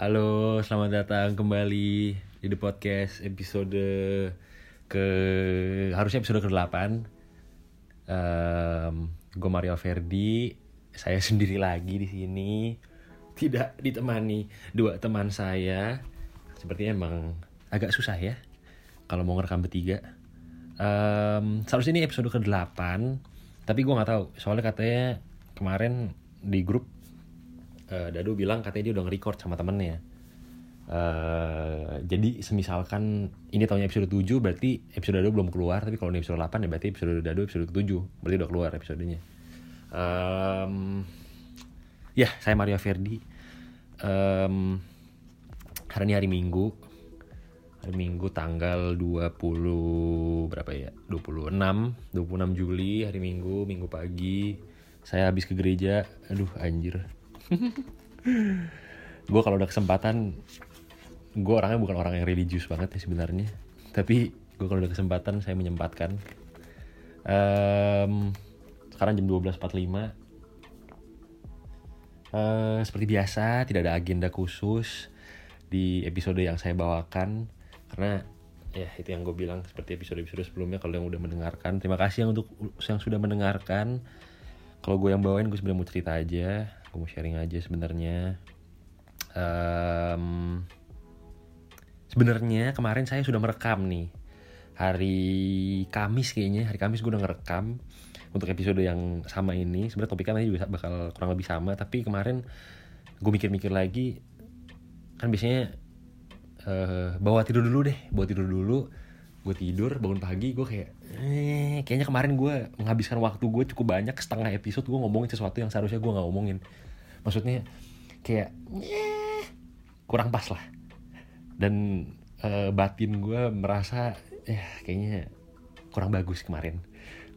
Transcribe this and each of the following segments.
Halo, selamat datang kembali di The Podcast episode ke harusnya episode ke-8. Um, gue Mario Verdi, saya sendiri lagi di sini. Tidak ditemani dua teman saya. Sepertinya emang agak susah ya kalau mau ngerekam bertiga. Um, seharusnya ini episode ke-8, tapi gue nggak tahu. Soalnya katanya kemarin di grup uh, Dado bilang katanya dia udah nge-record sama temennya. Uh, jadi semisalkan ini tahunnya episode 7 berarti episode Dado belum keluar. Tapi kalau ini episode 8 ya berarti episode Dado episode 7 berarti udah keluar episodenya. Um, ya saya Mario Verdi. Um, hari ini hari Minggu. Hari Minggu tanggal 20 berapa ya? 26 26 Juli hari Minggu Minggu pagi. Saya habis ke gereja. Aduh anjir gue kalau udah kesempatan gue orangnya bukan orang yang religius banget ya sebenarnya. Tapi gue kalau udah kesempatan saya menyempatkan. Um, sekarang jam 12.45 uh, seperti biasa tidak ada agenda khusus di episode yang saya bawakan. Karena ya itu yang gue bilang seperti episode-episode sebelumnya kalau yang udah mendengarkan. Terima kasih yang untuk yang sudah mendengarkan. Kalau gue yang bawain gue sebenarnya mau cerita aja gue mau sharing aja sebenarnya. Um, sebenarnya kemarin saya sudah merekam nih. Hari Kamis kayaknya hari Kamis gue udah ngerekam untuk episode yang sama ini. Sebenarnya topiknya juga bakal kurang lebih sama tapi kemarin gue mikir-mikir lagi. Kan biasanya uh, bawa tidur dulu deh bawa tidur dulu gue tidur bangun pagi gue kayak eh, kayaknya kemarin gue menghabiskan waktu gue cukup banyak setengah episode gue ngomongin sesuatu yang seharusnya gue nggak ngomongin. Maksudnya kayak eh, kurang pas lah. Dan uh, batin gue merasa ya kayaknya kurang bagus kemarin.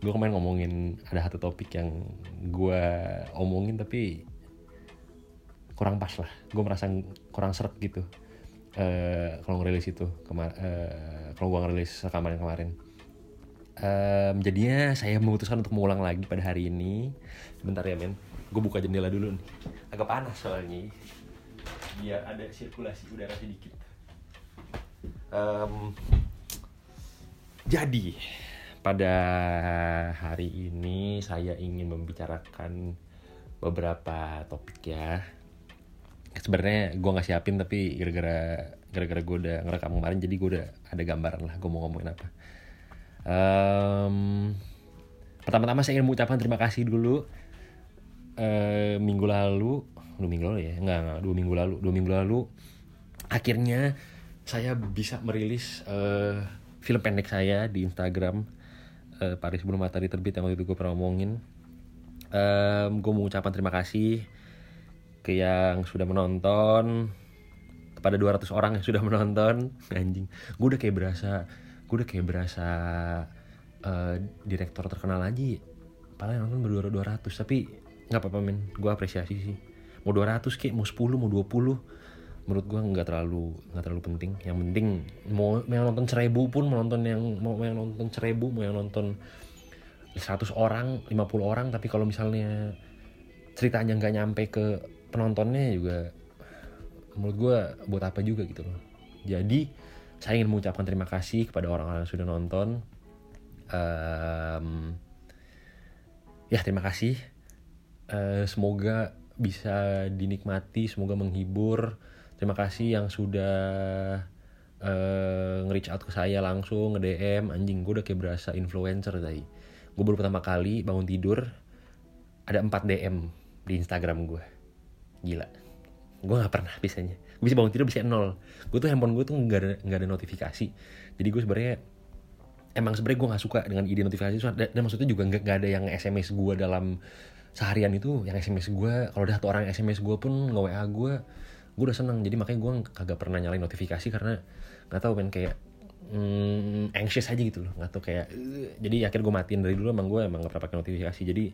Gue kemarin ngomongin ada satu topik yang gue omongin tapi kurang pas lah. Gue merasa kurang seret gitu uh, kalau ngerilis itu kemar uh, kalau gue ngerilis rekaman yang kemarin. Um, jadinya saya memutuskan untuk mengulang lagi pada hari ini. Sebentar ya men gue buka jendela dulu nih. Agak panas soalnya. Biar ada sirkulasi udara sedikit. Um, jadi pada hari ini saya ingin membicarakan beberapa topik ya sebenarnya gue nggak siapin tapi gara-gara gara-gara gue udah ngerekam kemarin jadi gue udah ada gambaran lah gue mau ngomongin apa. Um, pertama-tama saya ingin mengucapkan terima kasih dulu. Uh, minggu lalu dua minggu lalu ya? Nggak, nggak dua minggu lalu. Dua minggu lalu akhirnya saya bisa merilis uh, film pendek saya di Instagram. Uh, Paris sebelum matahari terbit yang waktu itu gue pernah ngomongin. Um, gue mau ucapkan terima kasih ke yang sudah menonton kepada 200 orang yang sudah menonton. Anjing gue udah kayak berasa gue udah kayak berasa uh, direktor terkenal aja paling nonton berdua 200 tapi nggak apa-apa men gue apresiasi sih. Mau 200 kayak mau 10 mau 20 menurut gue nggak terlalu nggak terlalu penting. Yang penting mau yang nonton seribu pun mau nonton yang mau yang nonton seribu mau yang nonton 100 orang 50 orang tapi kalau misalnya ceritanya nggak nyampe ke penontonnya juga menurut gue buat apa juga gitu loh. Jadi saya ingin mengucapkan terima kasih kepada orang-orang yang sudah nonton. Um, ya terima kasih. Uh, semoga bisa dinikmati semoga menghibur. Terima kasih yang sudah uh, nge-reach out ke saya langsung nge-DM anjing gue udah kayak berasa influencer tadi gue baru pertama kali bangun tidur ada 4 DM di Instagram gue gila. Gue nggak pernah bisanya gue bisa bangun tidur bisa nol. Gue tuh handphone gue tuh nggak ada nggak ada notifikasi. Jadi gue sebenarnya emang sebenarnya gue nggak suka dengan ide notifikasi. Dan, dan maksudnya juga nggak ada yang sms gue dalam seharian itu. Yang sms gue kalau ada satu orang sms gue pun nge wa gue gue udah seneng. Jadi makanya gue kagak pernah nyalain notifikasi karena nggak tahu kan kayak hmm, anxious aja gitu loh. Nggak tahu kayak uh, jadi akhirnya gue matiin dari dulu emang gue emang gak pernah pakai notifikasi. Jadi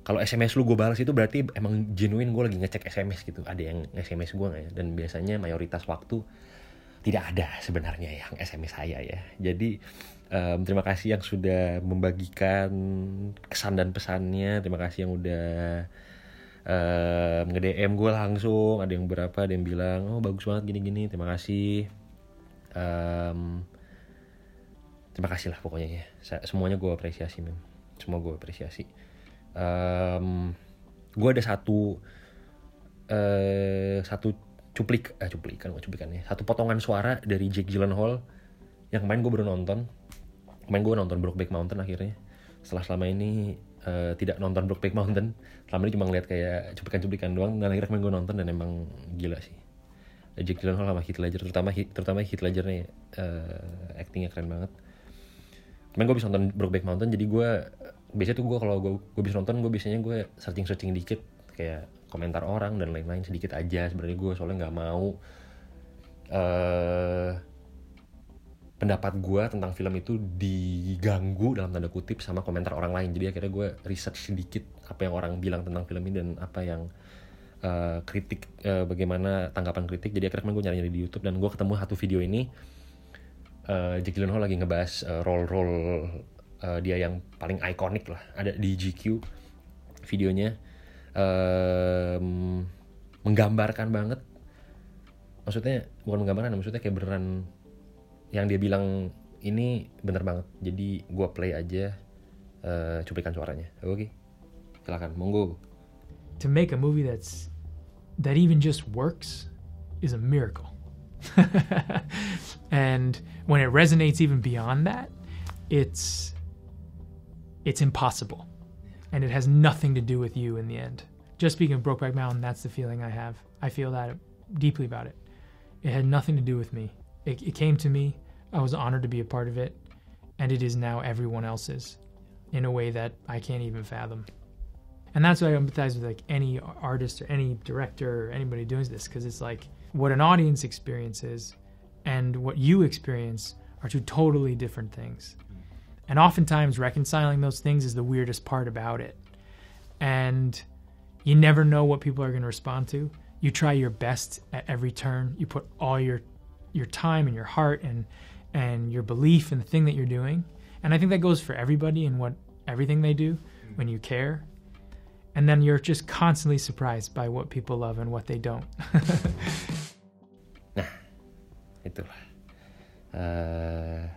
kalau SMS lu gue balas itu berarti emang genuine gue lagi ngecek SMS gitu. Ada yang SMS gue nggak ya? Dan biasanya mayoritas waktu tidak ada sebenarnya yang SMS saya ya. Jadi um, terima kasih yang sudah membagikan kesan dan pesannya. Terima kasih yang udah uh, nge DM gue langsung. Ada yang berapa? Ada yang bilang oh bagus banget gini gini terima kasih. Um, terima kasih lah pokoknya ya. Semuanya gue apresiasi men. Semua gue apresiasi um, gue ada satu uh, satu cuplik eh cuplikan gue cuplikan ya satu potongan suara dari Jake Gyllenhaal yang kemarin gue baru nonton. Kemarin gue nonton Brokeback Mountain akhirnya. Setelah selama ini uh, tidak nonton Brokeback Mountain selama ini cuma ngeliat kayak cuplikan-cuplikan doang dan akhirnya kemarin gue nonton dan emang gila sih. Jake Gyllenhaal sama Heath Ledger terutama terutama Heath Ledger nih uh, actingnya keren banget. Kemarin gue bisa nonton Brokeback Mountain jadi gue biasanya tuh gue kalau gue gue bisa nonton gue biasanya gue searching searching dikit. Kayak komentar orang dan lain-lain sedikit aja sebenarnya gue soalnya nggak mau uh, pendapat gue tentang film itu diganggu dalam tanda kutip sama komentar orang lain. Jadi akhirnya gue research sedikit apa yang orang bilang tentang film ini dan apa yang uh, kritik uh, bagaimana tanggapan kritik. Jadi akhirnya gue nyari-nyari di YouTube dan gue ketemu satu video ini uh, Jake Gyllenhaal lagi ngebahas uh, role-role uh, dia yang paling ikonik lah. Ada di GQ videonya. Um, menggambarkan banget. Maksudnya bukan menggambarkan maksudnya kayak beneran yang dia bilang ini bener banget. Jadi gue play aja uh, cuplikan suaranya. Oke okay? silakan monggo. To make a movie that's that even just works is a miracle. And when it resonates even beyond that it's it's impossible and it has nothing to do with you in the end just speaking of brokeback mountain that's the feeling i have i feel that deeply about it it had nothing to do with me it, it came to me. I was honored to be a part of it, and it is now everyone else's in a way that I can't even fathom. And that's why I empathize with like any artist or any director or anybody doing this because it's like what an audience experiences and what you experience are two totally different things. And oftentimes reconciling those things is the weirdest part about it. And you never know what people are going to respond to. You try your best at every turn. You put all your your time and your heart and and your belief in the thing that you're doing. And I think that goes for everybody in what everything they do when you care. And then you're just constantly surprised by what people love and what they don't. nah, itulah. Uh,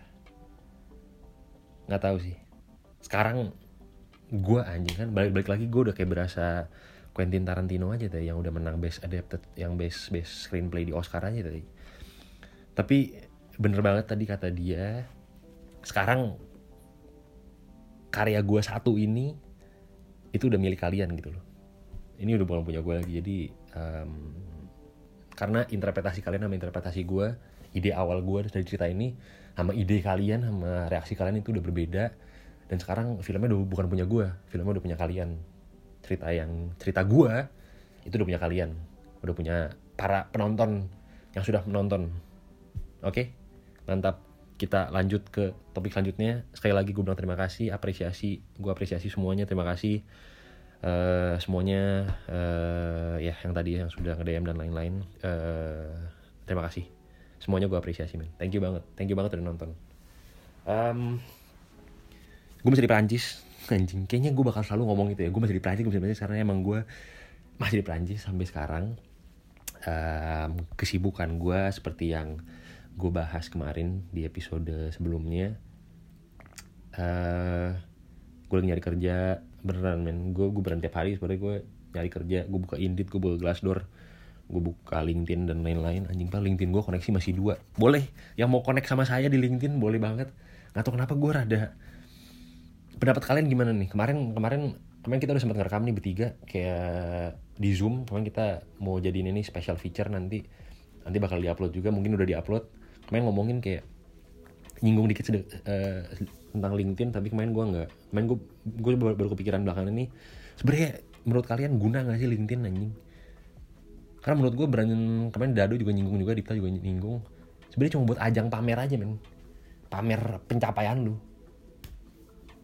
nggak tahu sih. Sekarang gue anjing kan balik-balik lagi gue udah kayak berasa Quentin Tarantino aja tadi yang udah menang best adapted yang best best screenplay di Oscar aja tadi tapi bener banget tadi kata dia sekarang karya gue satu ini itu udah milik kalian gitu loh ini udah bukan punya gue lagi jadi um, karena interpretasi kalian sama interpretasi gue ide awal gue dari cerita ini sama ide kalian sama reaksi kalian itu udah berbeda. Dan sekarang filmnya udah bukan punya gue filmnya udah punya kalian. Cerita yang cerita gue itu udah punya kalian. Udah punya para penonton yang sudah menonton. Oke, mantap. Kita lanjut ke topik selanjutnya. Sekali lagi gue bilang terima kasih, apresiasi, gue apresiasi semuanya, terima kasih. Uh, semuanya uh, ya yang tadi yang sudah nge DM dan lain-lain. Uh, terima kasih, semuanya gue apresiasi men. Thank you banget, thank you banget udah nonton. Um, gue masih di Prancis, anjing. Kayaknya gue bakal selalu ngomong gitu ya. Gue masih di Prancis, gue masih di karena emang gue masih di Prancis sampai sekarang. Um, kesibukan gue seperti yang gue bahas kemarin di episode sebelumnya uh, gue lagi nyari kerja beneran men gue gue berhenti tiap hari sebenarnya gue nyari kerja gue buka Indeed gue buka Glassdoor gue buka LinkedIn dan lain-lain. Anjing pak LinkedIn gue koneksi masih dua. Boleh yang mau connect sama saya di LinkedIn boleh banget. Nggak tahu kenapa gue rada pendapat kalian gimana nih? Kemarin kemarin kemarin kita udah sempat ngerekam nih bertiga kayak di zoom. Kemarin kita mau jadiin ini special feature nanti. Nanti bakal diupload juga mungkin udah diupload. Kemarin ngomongin kayak nyinggung dikit sedek, uh, tentang LinkedIn tapi kemarin gue nggak. Kemarin gue gue baru, baru kepikiran belakangan ini. Sebenarnya menurut kalian guna nggak sih LinkedIn anjing karena menurut gue berani kemarin Dado juga nyinggung juga Dipta juga nyinggung. Sebenarnya cuma buat ajang pamer aja men. Pamer pencapaian lu.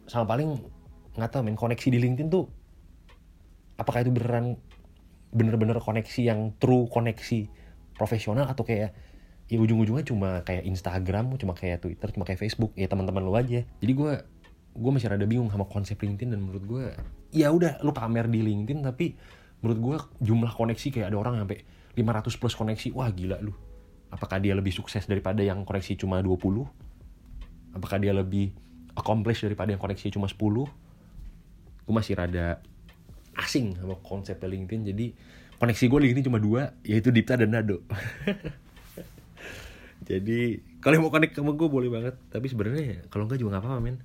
Sama paling nggak tahu men koneksi di LinkedIn tuh apakah itu beneran bener-bener koneksi yang true koneksi profesional atau kayak ya ujung-ujungnya cuma kayak Instagram cuma kayak Twitter cuma kayak Facebook ya teman-teman lu aja. Jadi gue gue masih rada bingung sama konsep LinkedIn dan menurut gue ya udah lu pamer di LinkedIn tapi menurut gue jumlah koneksi kayak ada orang sampai 500 plus koneksi wah gila lu. Apakah dia lebih sukses daripada yang koneksi cuma 20 apakah dia lebih accomplish daripada yang koneksi cuma 10 gue masih rada asing sama konsep LinkedIn jadi koneksi gue LinkedIn cuma dua yaitu Dipta dan Nado. Jadi kalau mau connect sama gue boleh banget. Tapi sebenarnya kalau enggak juga nggak apa-apa men.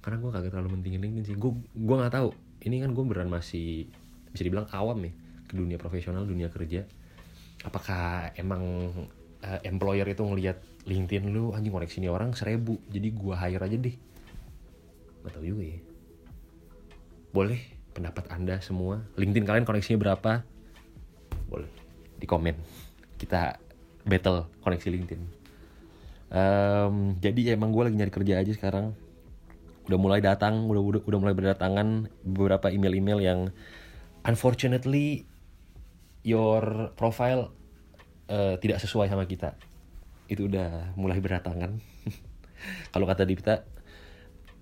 Karena gue kagak terlalu pentingin LinkedIn sih. Gue gue nggak tahu. Ini kan gue beneran masih bisa dibilang awam ya ke dunia profesional dunia kerja. Apakah emang uh, employer itu ngelihat LinkedIn lu anjing koneksi ini orang seribu jadi gue hire aja deh. Nggak tahu juga ya. Boleh pendapat anda semua. LinkedIn kalian koneksinya berapa? Boleh di komen. Kita battle koneksi LinkedIn. Um, jadi emang gue lagi nyari kerja aja sekarang. Udah mulai datang udah udah, udah mulai berdatangan beberapa email-email yang unfortunately your profile uh, tidak sesuai sama kita. Itu udah mulai berdatangan kalau kata Dipta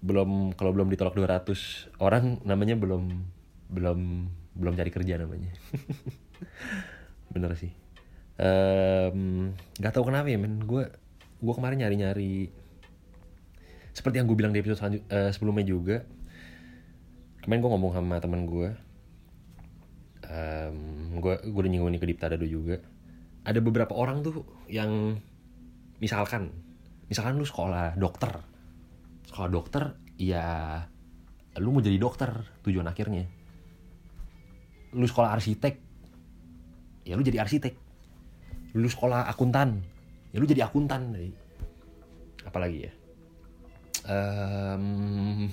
belum kalau belum ditolak 200 orang namanya belum belum belum cari kerja namanya. Bener sih. Nggak um, tahu kenapa ya men. Gue gue kemarin nyari nyari seperti yang gue bilang di episode uh, sebelumnya juga kemarin gue ngomong sama teman gue um, gue gue udah nyinggung ini ke Dipta Dado juga. Ada beberapa orang tuh yang misalkan misalkan lu sekolah dokter. Sekolah dokter ya lu mau jadi dokter tujuan akhirnya. Lu sekolah arsitek ya lu jadi arsitek. Lu sekolah akuntan ya lu jadi akuntan apalagi ya? Um,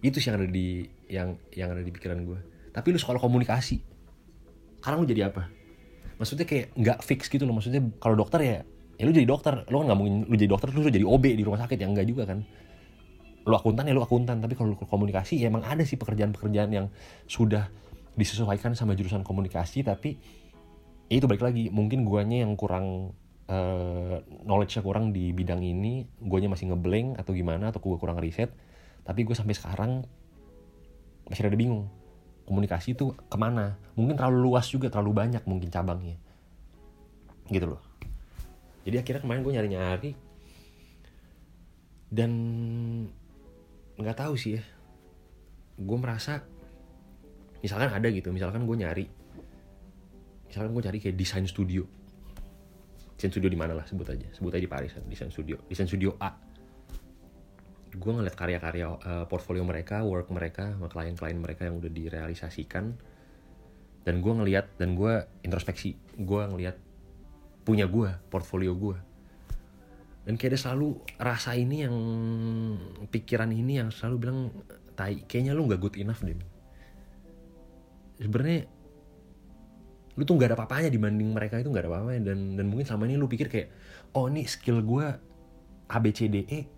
itu sih yang ada di yang yang ada di pikiran gue tapi lu sekolah komunikasi. Sekarang lu jadi apa? Maksudnya kayak nggak fix gitu loh. Maksudnya kalau dokter ya ya lu jadi dokter. Lu kan nggak mungkin lu jadi dokter lu jadi OB di rumah sakit. Yang enggak juga kan. Lu akuntan ya lu akuntan. Tapi kalau lu komunikasi ya emang ada sih pekerjaan-pekerjaan yang sudah disesuaikan sama jurusan komunikasi. Tapi ya itu balik lagi. Mungkin guanya yang kurang uh, knowledge-nya kurang di bidang ini. Guanya masih ngeblank atau gimana atau gue kurang riset. Tapi gue sampai sekarang masih ada bingung komunikasi itu ke mana? Mungkin terlalu luas juga terlalu banyak mungkin cabangnya. Gitu loh. Jadi akhirnya kemarin gue nyari-nyari dan nggak tahu sih ya. Gue merasa misalkan ada gitu misalkan gue nyari misalkan gue cari kayak desain studio. Desain studio di mana lah sebut aja. Sebut aja di Paris desain studio. Desain studio A gue ngeliat karya-karya uh, portfolio mereka work mereka sama klien-klien mereka yang udah direalisasikan. Dan gue ngeliat dan gue introspeksi gue ngeliat punya gue portfolio gue dan kayak ada selalu rasa ini yang pikiran ini yang selalu bilang tai kayaknya lu nggak good enough deh sebenarnya lu tuh nggak ada apa-apanya dibanding mereka itu nggak ada apa-apanya. Dan dan mungkin selama ini lu pikir kayak oh ini skill gue ABCDE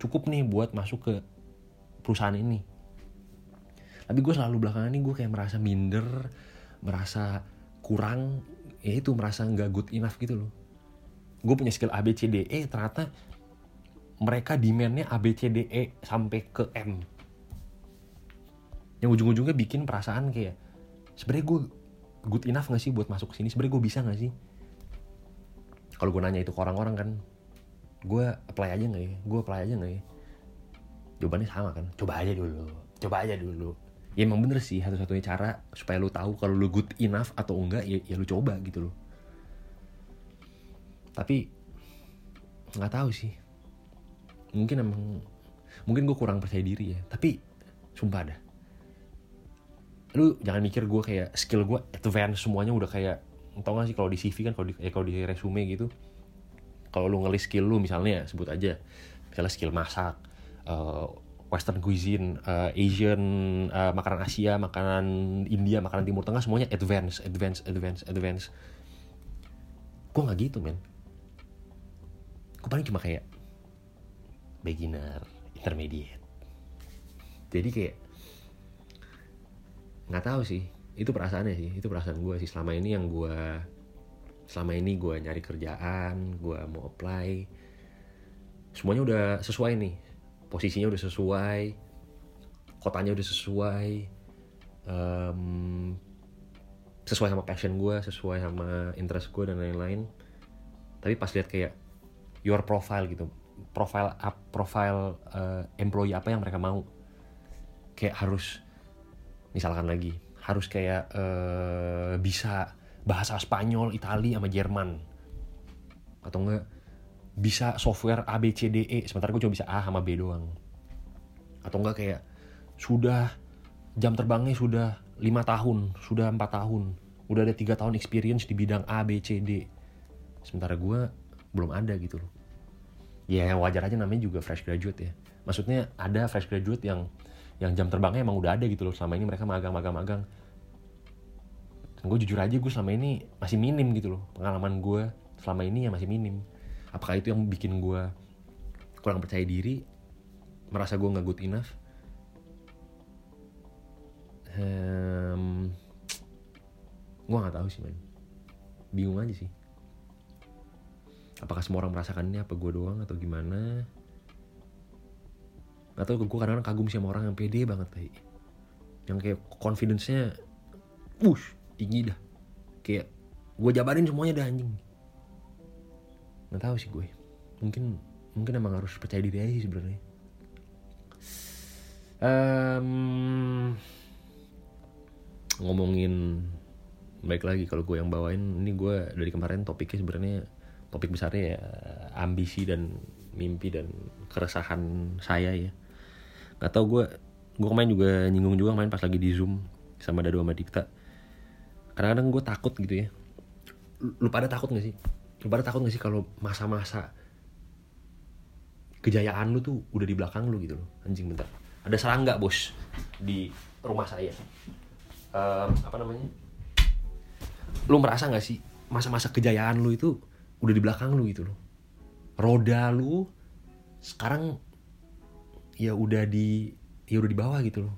cukup nih buat masuk ke perusahaan ini. Tapi gue selalu belakangan ini gue kayak merasa minder merasa kurang ya itu merasa nggak good enough gitu loh. Gue punya skill A B C D E ternyata mereka demandnya A B C D E sampai ke M. Yang ujung-ujungnya bikin perasaan kayak sebenarnya gue good enough gak sih buat masuk sini? Sebenarnya gue bisa gak sih? Kalau gue nanya itu ke orang-orang kan gue apply aja gak ya? Gue apply aja gak ya? Jawabannya sama kan? Coba aja dulu. Coba aja dulu. Ya emang bener sih satu-satunya cara supaya lu tahu kalau lu good enough atau enggak ya, ya lu coba gitu loh. Tapi nggak tahu sih. Mungkin emang mungkin gue kurang percaya diri ya. Tapi sumpah dah. Lu jangan mikir gue kayak skill gue advance semuanya udah kayak tau gak sih kalau di CV kan kalau di ya kalau di resume gitu kalau lu ngelis skill lu misalnya sebut aja. Misalnya skill masak uh, western cuisine uh, Asian uh, makanan Asia makanan India makanan Timur Tengah semuanya advance advance advance advance. Gue nggak gitu men. Gue paling cuma kayak beginner intermediate. Jadi kayak nggak tahu sih. Itu perasaannya sih itu perasaan gue sih selama ini yang gue selama ini gue nyari kerjaan gue mau apply. Semuanya udah sesuai nih. Posisinya udah sesuai. Kotanya udah sesuai. Um, sesuai sama passion gue sesuai sama interest gue dan lain-lain. Tapi pas lihat kayak your profile gitu profile up profile uh, employee apa yang mereka mau kayak harus misalkan lagi harus kayak uh, bisa bahasa Spanyol, Itali sama Jerman. Atau enggak bisa software A B C D E. Sementara gue cuma bisa A sama B doang. Atau enggak kayak sudah jam terbangnya sudah lima tahun sudah empat tahun. Udah ada tiga tahun experience di bidang A B C D. Sementara gue belum ada gitu loh. Ya wajar aja namanya juga fresh graduate ya. Maksudnya ada fresh graduate yang yang jam terbangnya emang udah ada gitu loh. Selama ini mereka magang magang magang gue jujur aja gue selama ini masih minim gitu loh. Pengalaman gue selama ini ya masih minim. Apakah itu yang bikin gue kurang percaya diri merasa gue nggak good enough? Um, gue nggak tahu sih man bingung aja sih. Apakah semua orang merasakan ini apa gue doang atau gimana? Atau gue kadang-kadang kagum sama orang yang pede banget kayak yang kayak confidence-nya wush tinggi dah. Kayak gue jabarin semuanya dah anjing. Nggak tahu sih gue. Mungkin mungkin emang harus percaya diri aja sih sebenarnya. Um, ngomongin baik lagi kalau gue yang bawain ini gue dari kemarin topiknya sebenarnya topik besarnya ya ambisi dan mimpi dan keresahan saya ya. Nggak tau gue gue kemarin juga nyinggung juga main pas lagi di zoom sama Dado sama Dikta kadang-kadang gue takut gitu ya. Lu, pada takut gak sih? Lu pada takut gak sih kalau masa-masa kejayaan lu tuh udah di belakang lu gitu loh? Anjing bentar. Ada serangga bos di rumah saya. Um, apa namanya? Lu merasa gak sih masa-masa kejayaan lu itu udah di belakang lu gitu loh? Roda lu sekarang ya udah di ya udah di bawah gitu loh.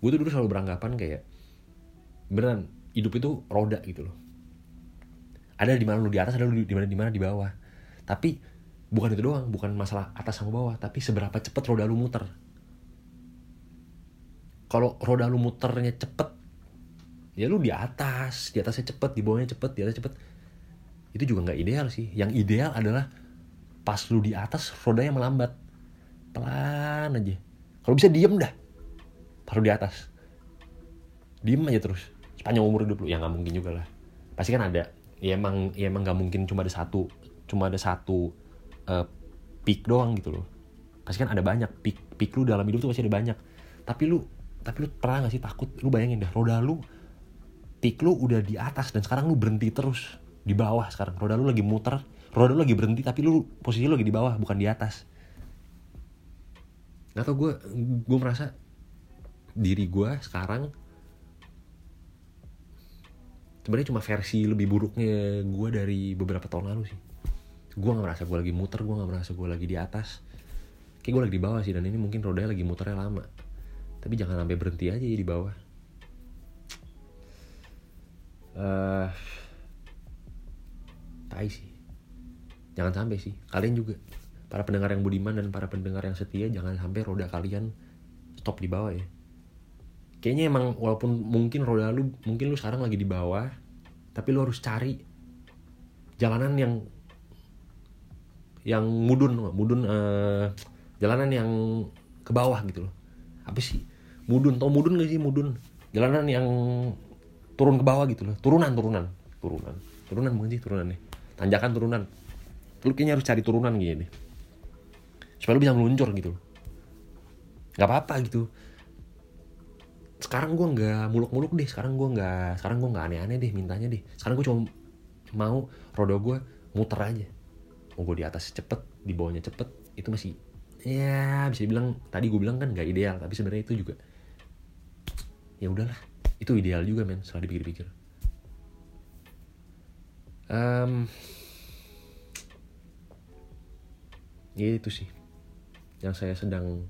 Gue tuh dulu selalu beranggapan kayak beneran hidup itu roda gitu loh. Ada di mana lu di atas ada lu di mana di mana di bawah. Tapi bukan itu doang bukan masalah atas sama bawah tapi seberapa cepet roda lu muter. Kalau roda lu muternya cepet ya lu di atas di atasnya cepet di bawahnya cepet di atas cepet. Itu juga nggak ideal sih. Yang ideal adalah pas lu di atas rodanya melambat. Pelan aja. Kalau bisa diem dah taruh di atas. Diem aja terus sepanjang umur hidup lu. Ya nggak mungkin juga lah. Pasti kan ada. Ya emang ya emang nggak mungkin cuma ada satu cuma ada satu uh, peak doang gitu loh. Pasti kan ada banyak. Peak peak lu dalam hidup tuh pasti ada banyak. Tapi lu tapi lu pernah gak sih takut? Lu bayangin dah roda lu peak lu udah di atas dan sekarang lu berhenti terus di bawah sekarang. Roda lu lagi muter roda lu lagi berhenti tapi lu posisi lu lagi di bawah bukan di atas. Nggak tau gue gue merasa diri gue sekarang sebenarnya cuma versi lebih buruknya gue dari beberapa tahun lalu sih. Gue nggak merasa gue lagi muter gue nggak merasa gue lagi di atas. Kayak gue lagi di bawah sih dan ini mungkin rodanya lagi muternya lama. Tapi jangan sampai berhenti aja di bawah. Uh, tai sih. Jangan sampai sih. Kalian juga. Para pendengar yang budiman dan para pendengar yang setia jangan sampai roda kalian stop di bawah ya kayaknya emang walaupun mungkin roda lu mungkin lu sekarang lagi di bawah tapi lu harus cari jalanan yang yang mudun mudun uh, jalanan yang ke bawah gitu loh. Apa sih? Mudun tau mudun gak sih? Mudun. Jalanan yang turun ke bawah gitu loh. Turunan turunan. Turunan. Turunan bukan sih? Turunan nih tanjakan turunan. Lu kayaknya harus cari turunan gini supaya lu bisa meluncur gitu nggak apa-apa gitu sekarang gue nggak muluk-muluk deh sekarang gue nggak sekarang gue nggak aneh-aneh deh mintanya deh. Sekarang gue cuma mau roda gue muter aja. Mau gue di atas cepet di bawahnya cepet itu masih ya bisa dibilang tadi gue bilang kan nggak ideal tapi sebenarnya itu juga ya udahlah. Itu ideal juga men setelah dipikir-pikir. Um, ya itu sih yang saya sedang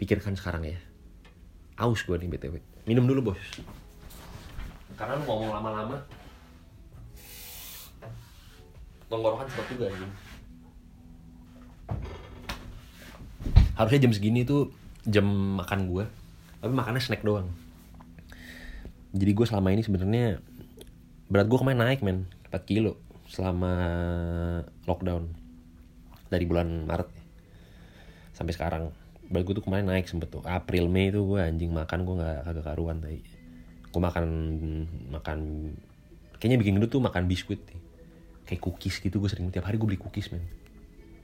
pikirkan sekarang ya aus gue nih btw minum dulu bos. Karena lu ngomong lama-lama. Tenggorokan cepet juga anjing. Harusnya jam segini tuh jam makan gue tapi makannya snack doang. Jadi gue selama ini sebenarnya berat gue kemarin naik men. 4 kilo selama lockdown. Dari bulan Maret sampai sekarang berat gue tuh kemarin naik sempet tuh. April Mei itu gue anjing makan gue nggak kagak karuan tadi gue makan makan kayaknya bikin gendut tuh makan biskuit nih. kayak cookies gitu gue sering tiap hari gue beli cookies men.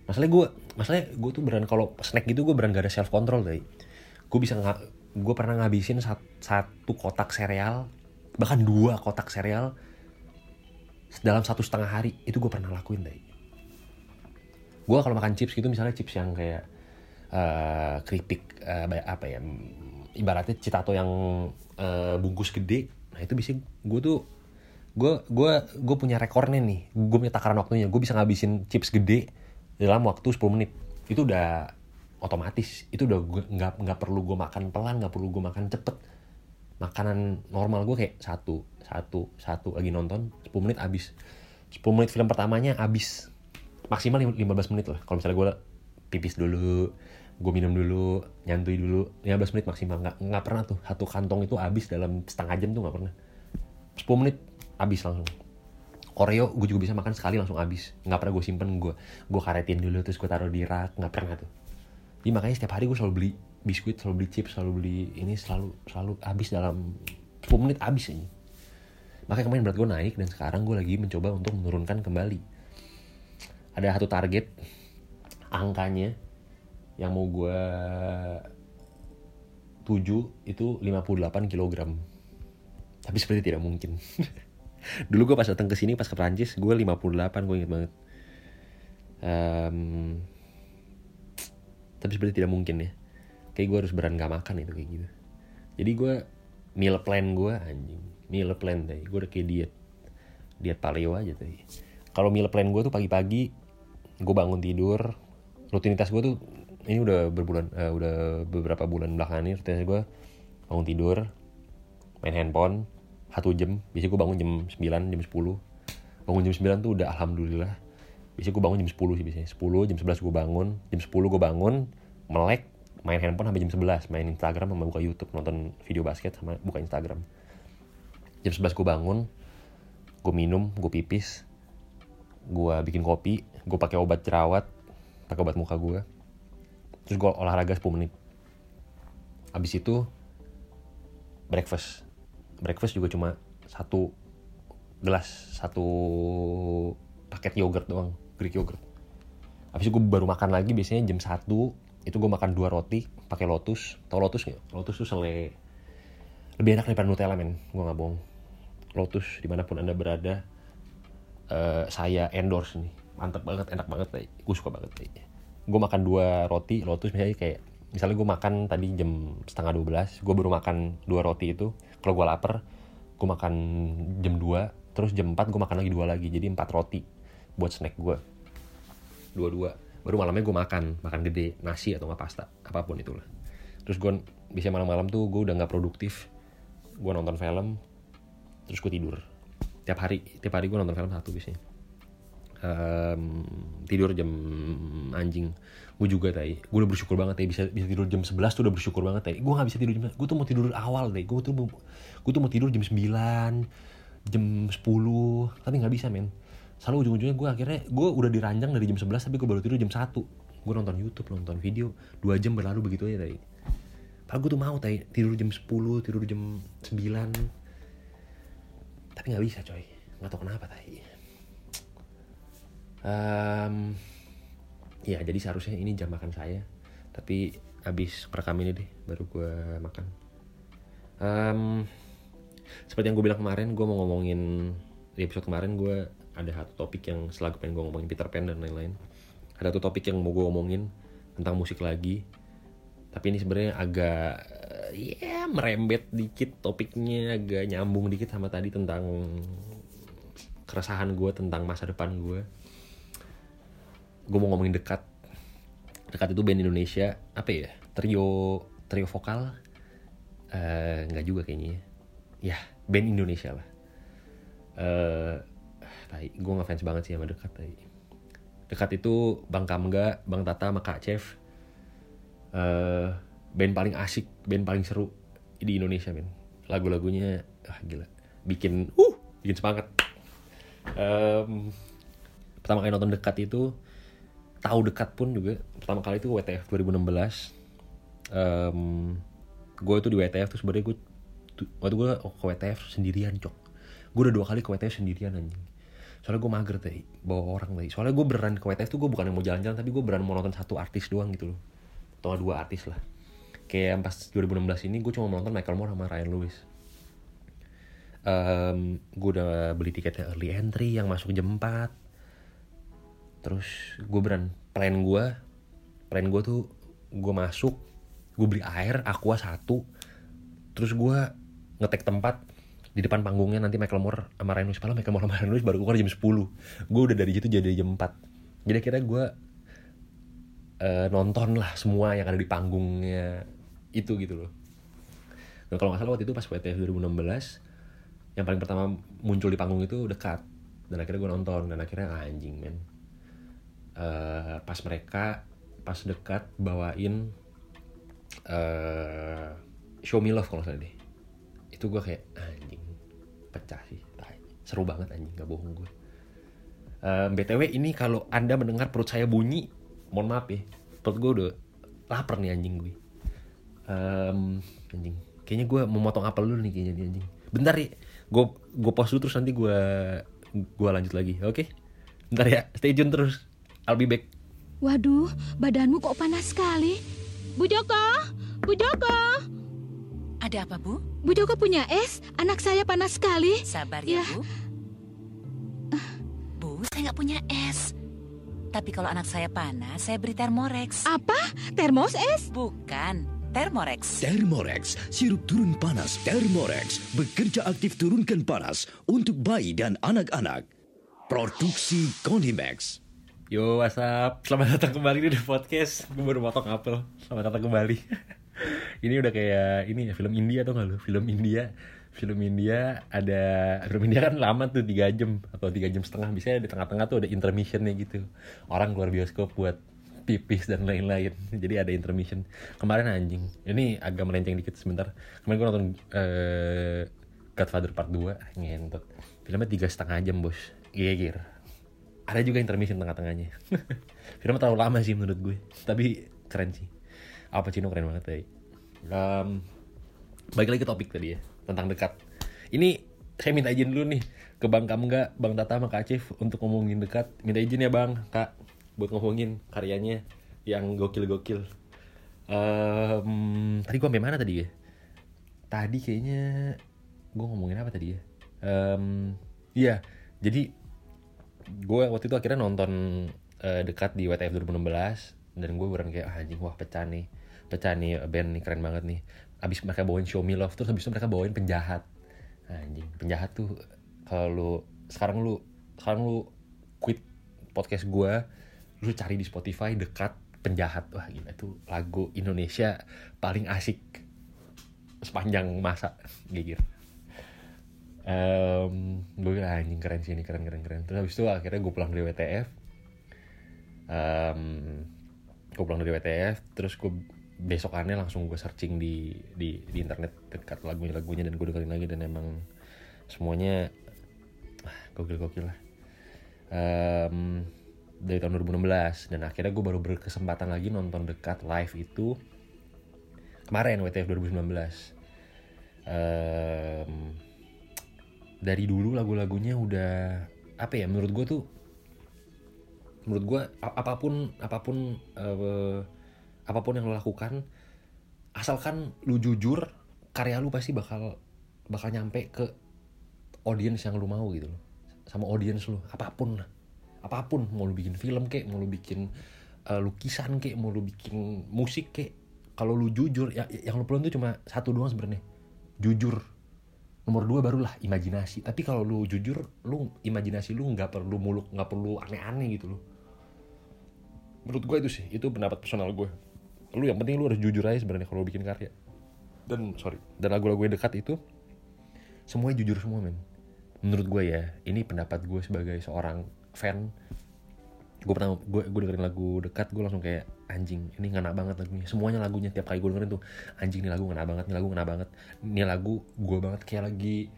Masalahnya gue masalahnya gue tuh beran kalau snack gitu gue beran gak ada self control tadi gue bisa gue pernah ngabisin sat, satu kotak sereal bahkan dua kotak sereal dalam satu setengah hari. Itu gue pernah lakuin tadi gue kalau makan chips gitu misalnya chips yang kayak uh, keripik uh, apa ya ibaratnya citato yang uh, bungkus gede. Nah itu bisa gue tuh gue gue gue punya rekornya nih. Gue punya takaran waktunya. Gue bisa ngabisin chips gede dalam waktu 10 menit. Itu udah otomatis. Itu udah nggak nggak perlu gue makan pelan nggak perlu gue makan cepet. Makanan normal gue kayak satu satu satu. Lagi nonton 10 menit abis 10 menit film pertamanya abis maksimal 15 menit lah. Kalau misalnya gue pipis dulu gue minum dulu nyantui dulu. 15 menit maksimal. Nggak nggak pernah tuh. Satu kantong itu habis dalam setengah jam tuh nggak pernah. 10 menit habis langsung. Oreo gue juga bisa makan sekali langsung habis. Nggak pernah gue simpen gue gue karetin dulu terus gue taruh di rak. Nggak pernah tuh. Jadi makanya setiap hari gue selalu beli biskuit selalu beli chips selalu beli ini selalu selalu habis dalam 10 menit habis ini. Makanya kemarin berat gue naik dan sekarang gue lagi mencoba untuk menurunkan kembali. Ada satu target angkanya yang mau gue tuju itu 58 kg tapi seperti tidak mungkin. Dulu gue pas datang ke sini pas ke Prancis gue 58 gue inget banget. Um, tapi seperti tidak mungkin ya. Kayak gue harus beran gak makan itu kayak gitu. Jadi gue meal plan gue anjing. Meal plan deh. Gue udah kayak diet. Diet paleo aja tadi kalau meal plan gue tuh pagi-pagi gue bangun tidur rutinitas gue tuh ini udah berbulan uh, udah beberapa bulan belakangan ini rutinitas gue bangun tidur main handphone satu jam. Biasanya gue bangun jam 9 jam 10 bangun jam 9 tuh udah alhamdulillah. Biasanya gue bangun jam 10 sih biasanya. 10 jam 11 gue bangun. Jam 10 gue bangun melek main handphone sampai jam 11 main Instagram sama buka YouTube nonton video basket sama buka Instagram. Jam 11 gue bangun gue minum gue pipis gue bikin kopi gue pakai obat jerawat pakai obat muka gue terus gue olahraga 10 menit. Abis itu breakfast. Breakfast juga cuma satu gelas satu paket yogurt doang Greek yogurt. Abis itu gue baru makan lagi biasanya jam 1 itu gue makan dua roti pakai lotus. Tau lotus nggak? Lotus tuh sele. Lebih enak daripada nutella men. Gue nggak bohong. Lotus di mana pun anda berada uh, saya endorse nih. Mantep banget enak banget deh gue suka banget deh gue makan dua roti lotus misalnya kayak misalnya gue makan tadi jam setengah dua belas gue baru makan dua roti itu. Kalau gue lapar gue makan jam 2 terus jam 4 gue makan lagi dua lagi jadi empat roti buat snack gue dua-dua. Baru malamnya gue makan makan gede nasi atau nggak pasta apa pun itulah. Terus gue bisa malam-malam tuh gue udah nggak produktif gue nonton film terus gue tidur. Tiap hari tiap hari gue nonton film satu biasanya um, tidur jam anjing. Gue juga tadi gue udah bersyukur banget tadi bisa bisa tidur jam 11 tuh udah bersyukur banget tadi gue gak bisa tidur jam gue tuh mau tidur awal deh gue tuh gue tuh mau tidur jam 9 jam 10 tapi nggak bisa men. Selalu ujung-ujungnya gue akhirnya gue udah diranjang dari jam 11 tapi gue baru tidur jam 1 gue nonton YouTube nonton video. Dua jam berlalu begitu aja tadi Padahal gue tuh mau tadi tidur jam 10 tidur jam 9 tapi nggak bisa coy. Nggak tahu kenapa tadi um, ya jadi seharusnya ini jam makan saya. Tapi habis merekam ini deh baru gue makan. Um, seperti yang gue bilang kemarin gue mau ngomongin di episode kemarin gue ada satu topik yang selalu pengen gue ngomongin Peter Pan dan lain-lain. Ada satu topik yang mau gue ngomongin tentang musik lagi. Tapi ini sebenarnya agak ya merembet dikit topiknya agak nyambung dikit sama tadi tentang keresahan gue tentang masa depan gue gue mau ngomongin dekat. Dekat itu band Indonesia apa ya? Trio trio vokal. Uh, nggak juga kayaknya. Ya band Indonesia lah. Uh, gue ngefans banget sih sama dekat tai. dekat itu bang Kamga bang Tata sama Kak Chef. Uh, band paling asik band paling seru di Indonesia men. Lagu-lagunya ah gila. Bikin uh bikin semangat. Em, pertama kali nonton dekat itu tahu dekat pun juga pertama kali itu WTF 2016 Em, gue itu di WTF tuh sebenarnya gue tuh- waktu gue ke WTF sendirian cok. Gue udah dua kali ke WTF sendirian anjing. Soalnya gue mager tadi bawa orang tadi soalnya gue beneran ke WTF tuh gue bukan yang mau jalan-jalan tapi gue beneran mau nonton satu artis doang gitu loh. Atau dua artis lah. Kayak pas 2016 ini gue cuma nonton Michael Moore sama Ryan Lewis. Em, gue udah beli tiketnya early entry yang masuk jam 4 terus gue beran plan gue plan gue tuh gue masuk gue beli air aqua satu. Terus gue ngetek tempat di depan panggungnya nanti Michael Moore sama padahal Michael Moore sama Lewis baru keluar jam 10 gue udah dari situ jadi jam 4 jadi akhirnya gue eh, nonton lah semua yang ada di panggungnya itu gitu loh. Dan kalau nggak salah waktu itu pas WTF 2016 yang paling pertama muncul di panggung itu dekat dan akhirnya gue nonton dan akhirnya anjing men Eh, pas mereka pas dekat bawain eh show me love kalau salah deh. Itu gue kayak anjing pecah sih seru banget anjing gak bohong gue Eh, btw ini kalau anda mendengar perut saya bunyi mohon maaf ya. Perut gue udah lapar nih anjing gue Em, anjing kayaknya gue mau motong apel dulu nih kayaknya anjing. Bentar ya gue gue pause dulu terus nanti gue gue lanjut lagi oke? Bentar ya stay tune terus I'll be back Waduh, badanmu kok panas sekali. Bu Joko, Bu Joko. Ada apa, Bu? Bu Joko punya es, anak saya panas sekali. Sabar ya, Ya. Bu. Bu, saya nggak punya es. Tapi kalau anak saya panas, saya beri Thermorex. Apa? Termos es? Bukan, Thermorex. Thermorex, sirup turun panas Thermorex bekerja aktif turunkan panas untuk bayi dan anak-anak. Produksi Konimax. Yo, what's up? Selamat datang kembali di The Podcast. Gue baru motong apel. Selamat datang kembali. ini udah kayak ini ya film India atau nggak lu? Film India. Film India ada film India kan lama tuh 3 jam atau tiga jam setengah. Biasanya di tengah-tengah tuh ada intermissionnya gitu. Orang keluar bioskop buat pipis dan lain-lain. Jadi ada intermission. Kemarin anjing. Ini agak melenceng dikit sebentar. Kemarin gue nonton eh, Godfather Part 2 ngentot. Filmnya tiga setengah jam bos. Gigir ada juga intermission tengah-tengahnya. Filmnya terlalu lama sih menurut gue tapi keren sih. Al Pacino keren banget tadi um, balik lagi ke topik tadi ya tentang dekat. Ini saya minta izin dulu nih ke Bang Kamga, Bang Tata sama Kak Acif untuk ngomongin dekat. Minta izin ya Bang Kak buat ngomongin karyanya yang gokil-gokil. Em, tadi gue sampai mana tadi ya? Tadi kayaknya gue ngomongin apa tadi ya? Em, iya jadi gue waktu itu akhirnya nonton eh, dekat di WTF 2016 dan gue beneran kayak ah, anjing wah pecah nih pecah nih band nih keren banget nih. Abis mereka bawain Show Me Love terus abis itu mereka bawain penjahat. Anjing penjahat tuh kalau lu sekarang lu sekarang lu quit podcast gue lu cari di Spotify dekat penjahat. Wah gila itu lagu Indonesia paling asik sepanjang masa gigir Em, gue bilang anjing keren sih ini keren keren keren. Terus habis itu akhirnya gue pulang dari WTF Em, gue pulang dari WTF terus gue besokannya langsung gue searching di di di internet dekat lagunya lagunya dan gue dengerin lagi dan emang semuanya ah, gokil gokil lah. Em, dari tahun 2016 dan akhirnya gue baru berkesempatan lagi nonton dekat live itu kemarin WTF 2019 Em, dari dulu lagu-lagunya udah apa ya menurut gue tuh menurut gue apa pun apa pun eh, apa pun yang lo lakukan asalkan lu jujur karya lu pasti bakal bakal nyampe ke audience yang lu mau gitu loh. Sama audience lu apa pun apa pun mau lu bikin film kek mau lu bikin eh, lukisan kek mau lu bikin musik kek kalau lu jujur ya, yang lu perlu tuh cuma satu doang sebenarnya. Jujur nomor dua barulah imajinasi. Tapi kalau lu jujur lu imajinasi lu nggak perlu muluk nggak perlu aneh-aneh gitu loh. Menurut gue itu sih itu pendapat personal gue lu yang penting lu harus jujur aja sebenarnya kalau bikin karya. Dan sorry. Dan lagu-lagu yang dekat itu semuanya jujur semua men. Menurut gue ya ini pendapat gue sebagai seorang fan gue pernah gue gue dengerin lagu dekat gue langsung kayak anjing ini ngena banget lagunya. Semuanya lagunya tiap kali gue dengerin tuh anjing ini lagu ngena banget ini lagu ngena banget. Ini lagu gue banget kayak lagi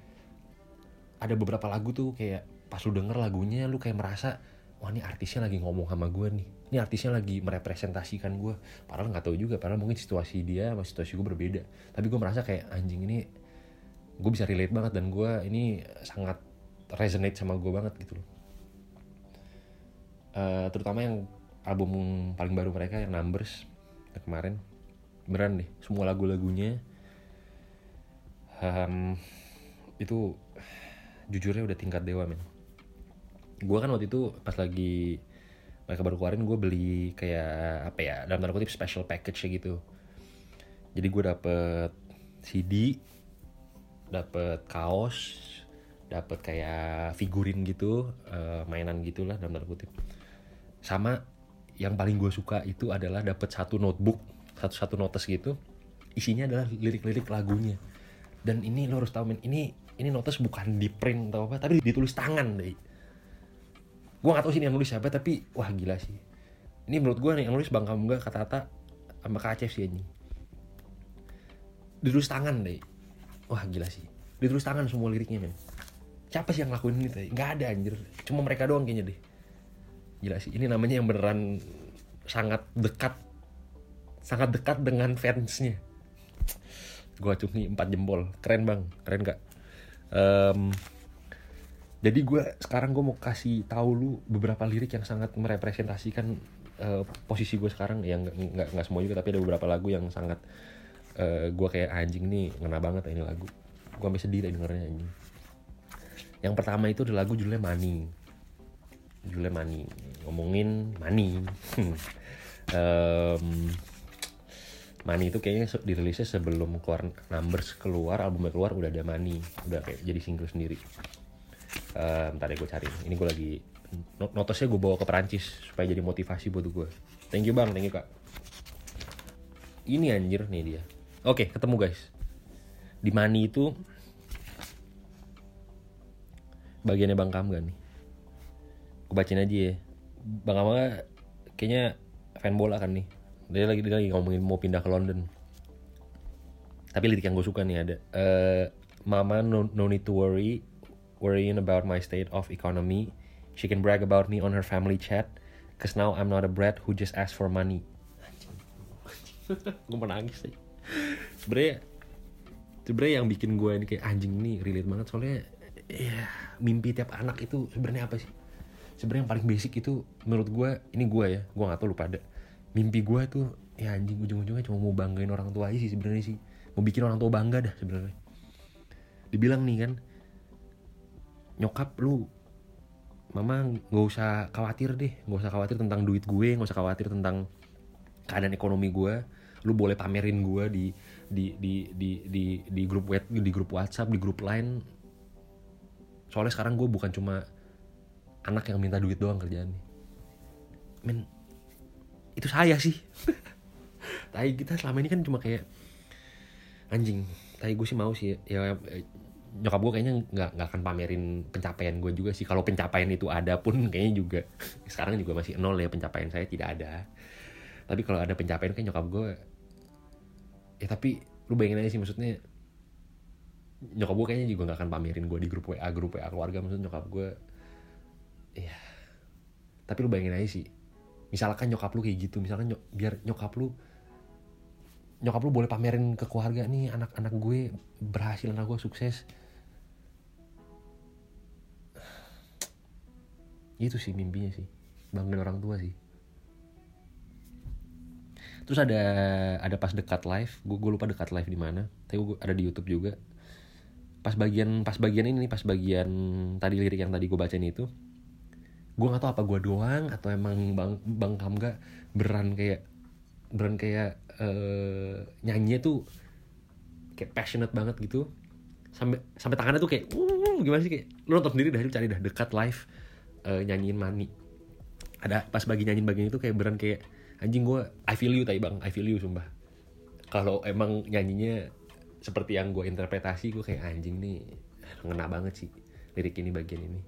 ada beberapa lagu tuh kayak pas lu denger lagunya lu kayak merasa wah ini artisnya lagi ngomong sama gue nih. Ini artisnya lagi merepresentasikan gue padahal nggak tahu juga padahal mungkin situasi dia sama situasi gue berbeda. Tapi gue merasa kayak anjing ini gue bisa relate banget dan gue ini sangat resonate sama gue banget gitu loh Eh, terutama yang album paling baru mereka yang Numbers yang kemarin. Beneran deh semua lagu-lagunya. Em, itu jujurnya udah tingkat dewa men. Gue kan waktu itu pas lagi mereka baru keluarin gue beli kayak apa ya dalam tanda kutip special package gitu. Jadi gue dapet CD dapet kaos dapet kayak figurin gitu eh, mainan gitulah dalam tanda kutip sama yang paling gue suka itu adalah dapet satu notebook satu satu notes gitu. Isinya adalah lirik-lirik lagunya. Dan ini lo harus tahu men ini ini notes bukan di print atau apa tapi ditulis tangan deh gue gak tahu sih ini yang nulis siapa tapi wah gila sih. Ini menurut gue nih yang nulis bang kamu kata kata sama kak Acef sih anjing. Ditulis tangan deh wah gila sih. Ditulis tangan semua liriknya men siapa sih yang ngelakuin ini teh nggak ada anjir. Cuma mereka doang kayaknya deh gila sih ini namanya yang beneran sangat dekat sangat dekat dengan fansnya. Gue acungi empat jempol. Keren bang. Keren gak Em, jadi gue sekarang gue mau kasih tahu lu beberapa lirik yang sangat merepresentasikan eh, posisi gue sekarang. Yang nggak nggak semua juga tapi ada beberapa lagu yang sangat eh, gue kayak anjing nih ngena banget ini lagu. Gue sampai sedih tadi dengernya anjing. Yang pertama itu adalah lagu judulnya Money. Judulnya Money ngomongin money. Em, Money itu kayaknya dirilisnya sebelum keluar Numbers keluar albumnya keluar udah ada Money. Udah kayak jadi single sendiri. Em, ntar deh gue cari. Ini gue lagi not- notesnya gue bawa ke Perancis supaya jadi motivasi buat gue thank you bang. Thank you kak. Ini anjir nih dia. Oke ketemu guys. Di Money itu bagiannya Bang Kamga nih. Gue bacain aja ya Bang Kamga kayaknya fan bola kan nih. Dia lagi dia lagi ngomongin mau pindah ke London. Tapi lirik yang gue suka nih ada eh, Mama no, no need to worry worrying about my state of economy. She can brag about me on her family chat cause now I'm not a brat who just ask for money gue menangis sih. Sebenernya sebenernya yang bikin gue ini kayak anjing nih relate banget. Soalnya ya mimpi tiap anak itu sebenarnya apa sih sebenarnya yang paling basic itu menurut gue ini gue ya gue gak tau lu pada. Mimpi gue tuh ya anjing ujung-ujungnya cuma mau banggain orang tua aja sih sebenarnya sih. Mau bikin orang tua bangga dah sebenarnya. Dibilang nih kan nyokap lu mama nggak usah khawatir deh nggak usah khawatir tentang duit gue nggak usah khawatir tentang keadaan ekonomi gue lu boleh pamerin gue di di di di di di grup web di grup WhatsApp di grup lain soalnya sekarang gue bukan cuma anak yang minta duit doang kerjaannya. Men itu saya sih. Tapi kita selama ini kan cuma kayak anjing tapi gue sih mau sih ya eh, nyokap gue kayaknya nggak nggak akan pamerin pencapaian gue juga sih. Kalau pencapaian itu ada pun kayaknya juga sekarang juga masih nol ya pencapaian saya tidak ada. Tapi kalau ada pencapaian kayak nyokap gue ya tapi lu bayangin aja sih maksudnya nyokap gue kayaknya juga nggak akan pamerin gue di grup WA grup WA keluarga. Maksudnya nyokap gue ya tapi lu bayangin aja sih misalkan nyokap lu kayak gitu misalkan nyok- biar nyokap lu nyokap lu boleh pamerin ke keluarga nih anak-anak gue berhasil anak gue sukses. Itu sih mimpinya sih banggain orang tua sih. Terus ada ada pas dekat live gue lupa dekat live di mana tapi gue ada di YouTube juga. Pas bagian pas bagian ini nih pas bagian tadi lirik yang tadi gue bacain itu gue nggak tahu apa gue doang atau emang bang bang Kamga beran kayak beran kayak eh, nyanyinya tuh kayak passionate banget gitu. Sampai sampai tangannya tuh kayak "Uh," gimana sih? Kayak lu nonton sendiri dah lu cari dah dekat live eh, nyanyiin mani. Ada pas bagi nyanyiin bagian itu kayak beran kayak anjing gue I feel you tai bang I feel you sumpah. Kalau emang nyanyinya seperti yang gue interpretasi gue kayak anjing nih ngena banget sih lirik ini bagian ini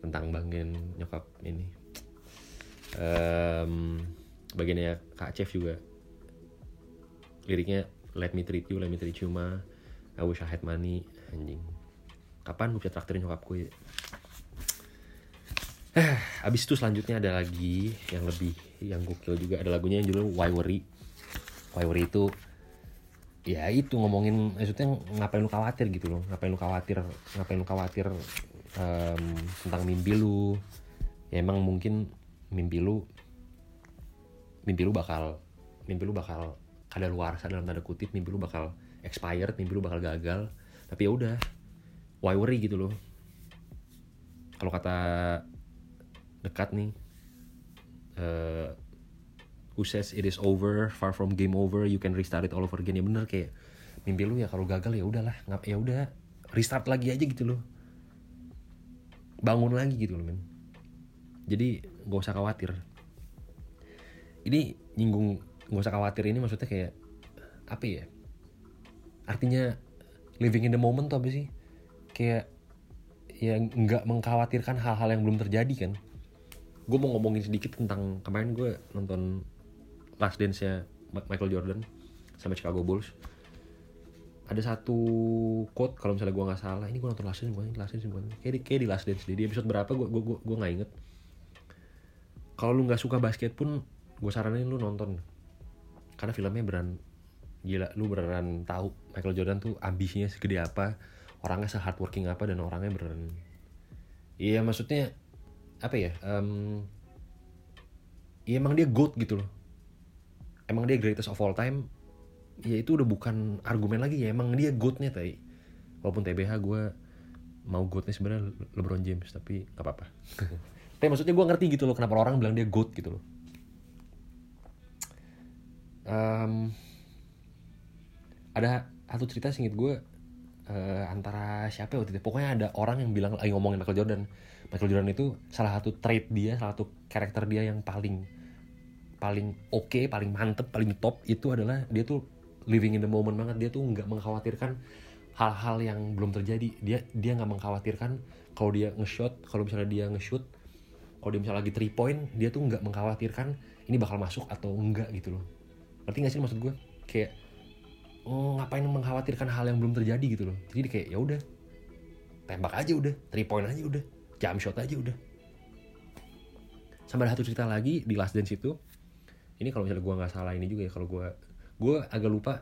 tentang banggain nyokap ini. Em, bagiannya Kak Chef juga. Liriknya let me treat you let me treat you ma. I wish I had money. Anjing. Kapan gue bisa traktirin nyokap gue Eh, abis itu selanjutnya ada lagi yang lebih yang gokil juga. Ada lagunya yang judulnya Why Worry. Why Worry itu ya itu ngomongin maksudnya ngapain lu khawatir gitu loh. Ngapain lu khawatir ngapain lu khawatir em, tentang mimpi lu. Ya emang mungkin mimpi lu mimpi lu bakal mimpi lu bakal kada luar dalam tanda kutip mimpi lu bakal expired mimpi lu bakal gagal. Tapi ya udah why worry gitu loh. Kalau kata dekat nih eh who says it is over far from game over you can restart it all over again. Ya bener kayak mimpi lu ya kalau gagal ya udahlah ya udah restart lagi aja gitu loh bangun lagi gitu loh men. Jadi gak usah khawatir. Ini nyinggung gak usah khawatir ini maksudnya kayak apa ya? Artinya living in the moment tuh apa sih? Kayak ya nggak mengkhawatirkan hal-hal yang belum terjadi kan? Gue mau ngomongin sedikit tentang kemarin gue nonton Last Dance-nya Ma- Michael Jordan sama Chicago Bulls ada satu quote kalau misalnya gue nggak salah ini gue nonton Last Dance bukan Last Dance bukan kayak di, kayak di Last Dance di episode berapa gue gue gue gue nggak inget. Kalau lu nggak suka basket pun gue saranin lu nonton. Karena filmnya beran gila lu beneran tahu Michael Jordan tuh ambisinya segede apa orangnya se hardworking apa dan orangnya beneran. Iya maksudnya apa ya em ya emang dia goat gitu loh. Emang dia greatest of all time ya itu udah bukan argumen lagi ya emang dia goatnya tadi walaupun TBH gue mau goatnya sebenarnya LeBron James tapi nggak apa-apa. Tapi maksudnya gue ngerti gitu loh kenapa orang bilang dia goat gitu loh. Em, ada satu cerita singkat gue eh, antara siapa ya waktu itu? Pokoknya ada orang yang bilang lagi ngomongin Michael Jordan. Michael Jordan itu salah satu trait dia salah satu karakter dia yang paling paling oke paling mantep paling top itu adalah dia tuh living in the moment banget. Dia tuh nggak mengkhawatirkan hal-hal yang belum terjadi. Dia dia nggak mengkhawatirkan kalau dia nge-shot kalau misalnya dia nge-shoot kalau dia misalnya lagi three point dia tuh nggak mengkhawatirkan ini bakal masuk atau enggak gitu loh. Ngerti gak sih maksud gue kayak oh, ngapain mengkhawatirkan hal yang belum terjadi gitu loh. Jadi kayak ya udah tembak aja udah three point aja udah jump shot aja udah. Sampai ada satu cerita lagi di Last Dance itu. Ini kalau misalnya gue nggak salah ini juga ya kalau gue gue agak lupa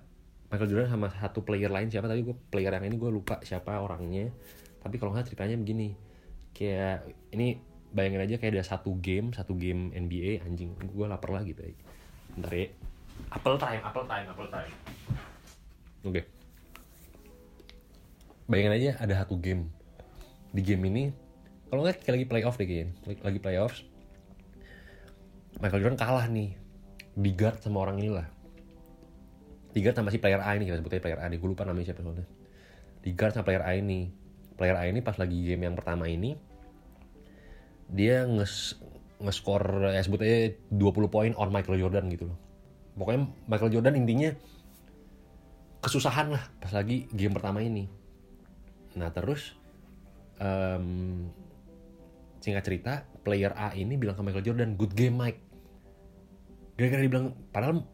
Michael Jordan sama satu player lain siapa tapi gue player yang ini gue lupa siapa orangnya. Tapi kalau nggak ceritanya begini kayak ini bayangin aja kayak ada satu game satu game NBA anjing gue lapar lah gitu ya bentar ya. Apple time apple time apple time. Oke. Bayangin aja ada satu game. Di game ini kalau nggak kayak lagi playoff deh kayaknya lagi, lagi playoffs Michael Jordan kalah nih di guard sama orang ini lah di guard sama si player A ini kita sebutnya player A nih gue lupa namanya siapa soalnya. Di guard sama player A ini. Player A ini pas lagi game yang pertama ini dia nges nge-score ya sebutnya 20 poin on Michael Jordan gitu loh. Pokoknya Michael Jordan intinya kesusahan lah pas lagi game pertama ini. Nah terus em, singkat cerita player A ini bilang ke Michael Jordan good game Mike. Gara-gara dibilang padahal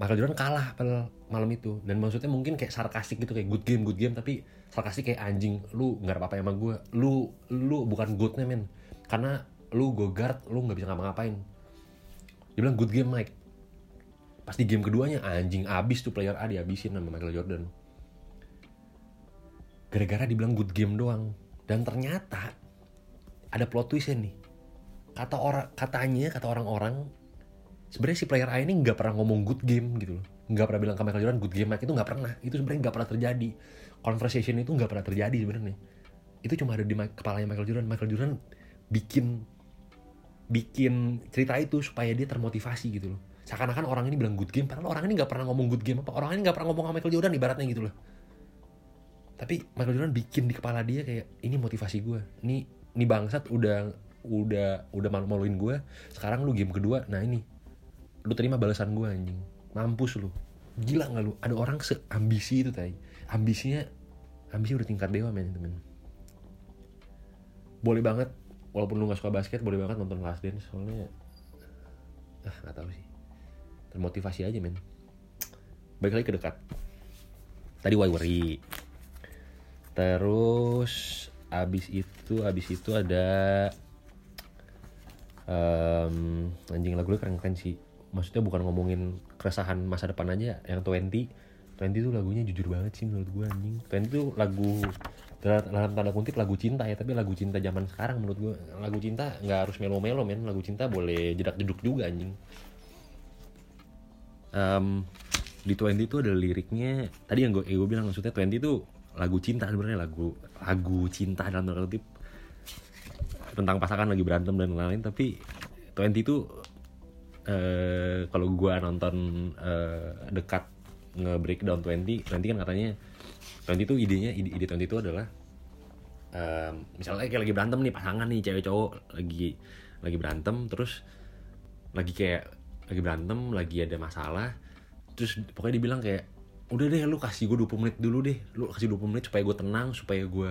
Michael Jordan kalah pada malam itu. Dan maksudnya mungkin kayak sarkastik gitu kayak good game good game tapi sarkastik kayak anjing lu nggak apa-apa sama gue lu lu bukan goodnya men. Karena lu go guard lu nggak bisa ngapa-ngapain. Dia bilang good game Mike. Pas di game keduanya anjing abis tuh player A dihabisin sama Michael Jordan. Gara-gara dibilang good game doang. Dan ternyata ada plot twistnya nih. Kata orang katanya kata orang-orang sebenarnya si player A ini nggak pernah ngomong good game gitu loh. Nggak pernah bilang ke Michael Jordan good game Mike itu nggak pernah. Itu sebenarnya nggak pernah terjadi. Conversation itu nggak pernah terjadi sebenarnya. Itu cuma ada di kepalanya Michael Jordan. Michael Jordan bikin bikin cerita itu supaya dia termotivasi gitu loh. Seakan-akan orang ini bilang good game padahal orang ini nggak pernah ngomong good game. Apa orang ini nggak pernah ngomong sama Michael Jordan ibaratnya gitu loh. Tapi Michael Jordan bikin di kepala dia kayak ini motivasi gue ini ini bangsat udah udah udah malu-maluin gue sekarang lu game kedua nah ini lu terima balasan gue anjing. Mampus lu. Gila nggak lu? Ada orang seambisi itu tadi ambisinya ambisi udah tingkat dewa men temen. Boleh banget walaupun lu nggak suka basket boleh banget nonton Last Dance soalnya ah nggak tahu sih. Termotivasi aja men. Balik lagi ke dekat. Tadi why worry. Terus abis itu abis itu ada um, anjing lagu keren keren sih maksudnya bukan ngomongin keresahan masa depan aja yang 20 20 tuh lagunya jujur banget sih menurut gue anjing. 20 tuh lagu dalam tanda kutip lagu cinta ya tapi lagu cinta zaman sekarang menurut gue lagu cinta nggak harus melo-melo men. Lagu cinta boleh jedak jeduk juga anjing. Um, di 20 itu ada liriknya tadi yang gue, gue bilang maksudnya 20 itu lagu cinta sebenarnya lagu lagu cinta dalam tanda kutip. Tentang pasangan lagi berantem dan lain-lain tapi 20 itu uh, kalau gue nonton uh, dekat nge-breakdown 20 20 kan katanya 20 itu idenya ide, ide 20 itu adalah um, misalnya kayak lagi berantem nih pasangan nih cewek cowok lagi lagi berantem terus lagi kayak lagi berantem lagi ada masalah terus pokoknya dibilang kayak udah deh lu kasih gue 20 menit dulu deh lu kasih 20 menit supaya gue tenang supaya gue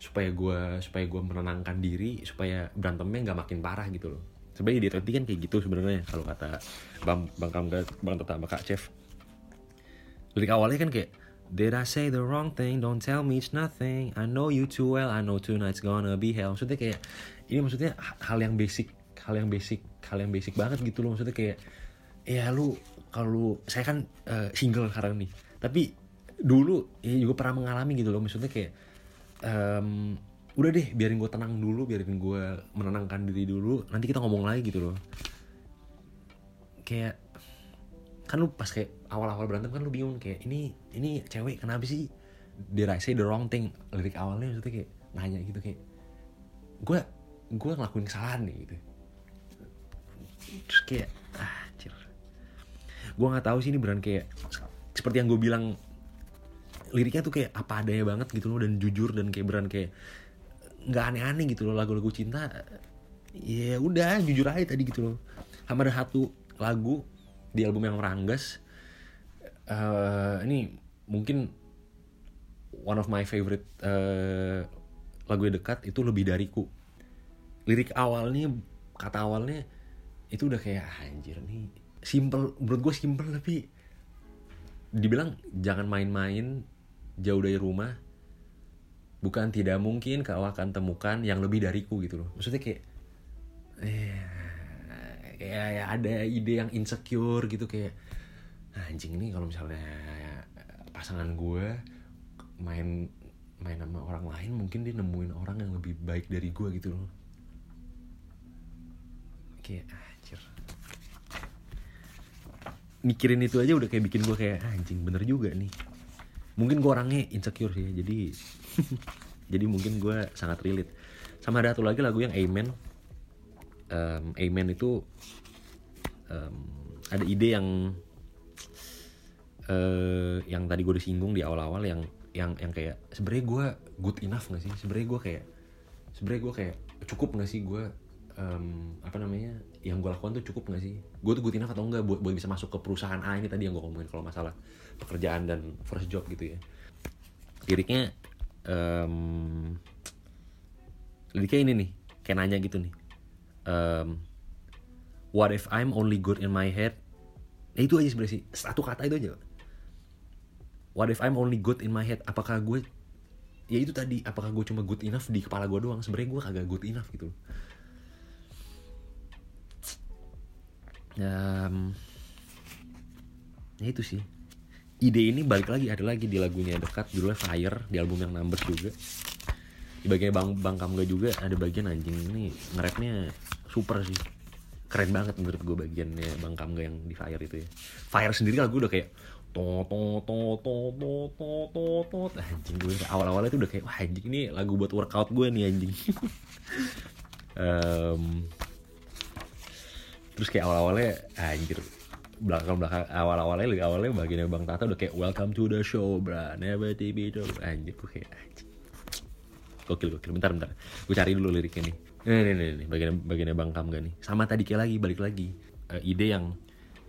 supaya gue supaya gue menenangkan diri supaya berantemnya nggak makin parah gitu loh sebenarnya di 20 kan kayak gitu sebenarnya kalau kata bang bang kamga bang tetap kak chef lirik awalnya kan kayak Did I say the wrong thing? Don't tell me it's nothing. I know you too well. I know tonight's gonna be hell. Maksudnya kayak ini maksudnya hal yang basic, hal yang basic, hal yang basic banget gitu loh. Maksudnya kayak ya lu kalau saya kan uh, single sekarang nih. Tapi dulu ya juga pernah mengalami gitu loh. Maksudnya kayak um, udah deh biarin gue tenang dulu, biarin gue menenangkan diri dulu. Nanti kita ngomong lagi gitu loh. Kayak kan lu pas kayak awal-awal berantem kan lu bingung kayak ini ini cewek kenapa sih did say the wrong thing lirik awalnya maksudnya kayak nanya gitu kayak gue gue ngelakuin kesalahan nih gitu terus kayak ah cir gue nggak tahu sih ini beran kayak seperti yang gue bilang liriknya tuh kayak apa adanya banget gitu loh dan jujur dan kayak beran kayak nggak aneh-aneh gitu loh lagu-lagu cinta. Ya udah jujur aja tadi gitu loh. Sama ada satu lagu di album yang meranggas uh, ini mungkin one of my favorite uh, lagu yang dekat itu lebih dariku. Lirik awalnya kata awalnya itu udah kayak ah, anjir nih simple menurut gue simple tapi dibilang jangan main-main jauh dari rumah bukan tidak mungkin kau akan temukan yang lebih dariku gitu loh. Maksudnya kayak eh, kayak ya ada ide yang insecure gitu kayak anjing ini kalau misalnya pasangan gue main main sama orang lain mungkin dia nemuin orang yang lebih baik dari gue gitu loh. Kayak anjir. Mikirin itu aja udah kayak bikin gue kayak anjing bener juga nih mungkin gue orangnya insecure sih jadi jadi mungkin gue sangat relate. Sama ada satu lagi lagu yang Amen. Um, Amen itu um, ada ide yang uh, yang tadi gue disinggung di awal-awal yang yang yang kayak sebenarnya gue good enough gak sih? Sebenarnya gue kayak sebenarnya gue kayak cukup gak sih gue um, apa namanya yang gue lakukan tuh cukup gak sih? Gue tuh good enough atau enggak buat buat bisa masuk ke perusahaan A ini tadi yang gue ngomongin kalau masalah pekerjaan dan first job gitu ya. Liriknya um, liriknya ini nih kayak nanya gitu nih. Um, what if I'm only good in my head? Ya itu aja sebenarnya sih satu kata itu aja what if I'm only good in my head? Apakah gue ya itu tadi apakah gue cuma good enough di kepala gue doang? Sebenarnya gue kagak good enough gitu um, ya itu sih. Ide ini balik lagi ada lagi di lagunya dekat judulnya Fire di album yang Numbers juga. Di bagian bang bang Kamga juga ada bagian anjing ini ngerapnya super sih. Keren banget menurut gue bagiannya bang Kamga yang di Fire itu ya. Fire sendiri lagu udah kayak to to to to to to to to. Anjing gue awal awalnya tuh udah kayak wah anjing ini lagu buat workout gue nih anjing. Um, terus kayak awal awalnya anjir belakang belakang awal awalnya lagi awalnya bagiannya bang Tata udah kayak welcome to the show bra never TV show anjir gue kayak anjir. Gokil gokil. Bentar bentar. Gue cari dulu liriknya nih. Nih nih, nih bagian bagiannya bang Kamga nih? Sama tadi kayak lagi balik lagi. Uh, ide yang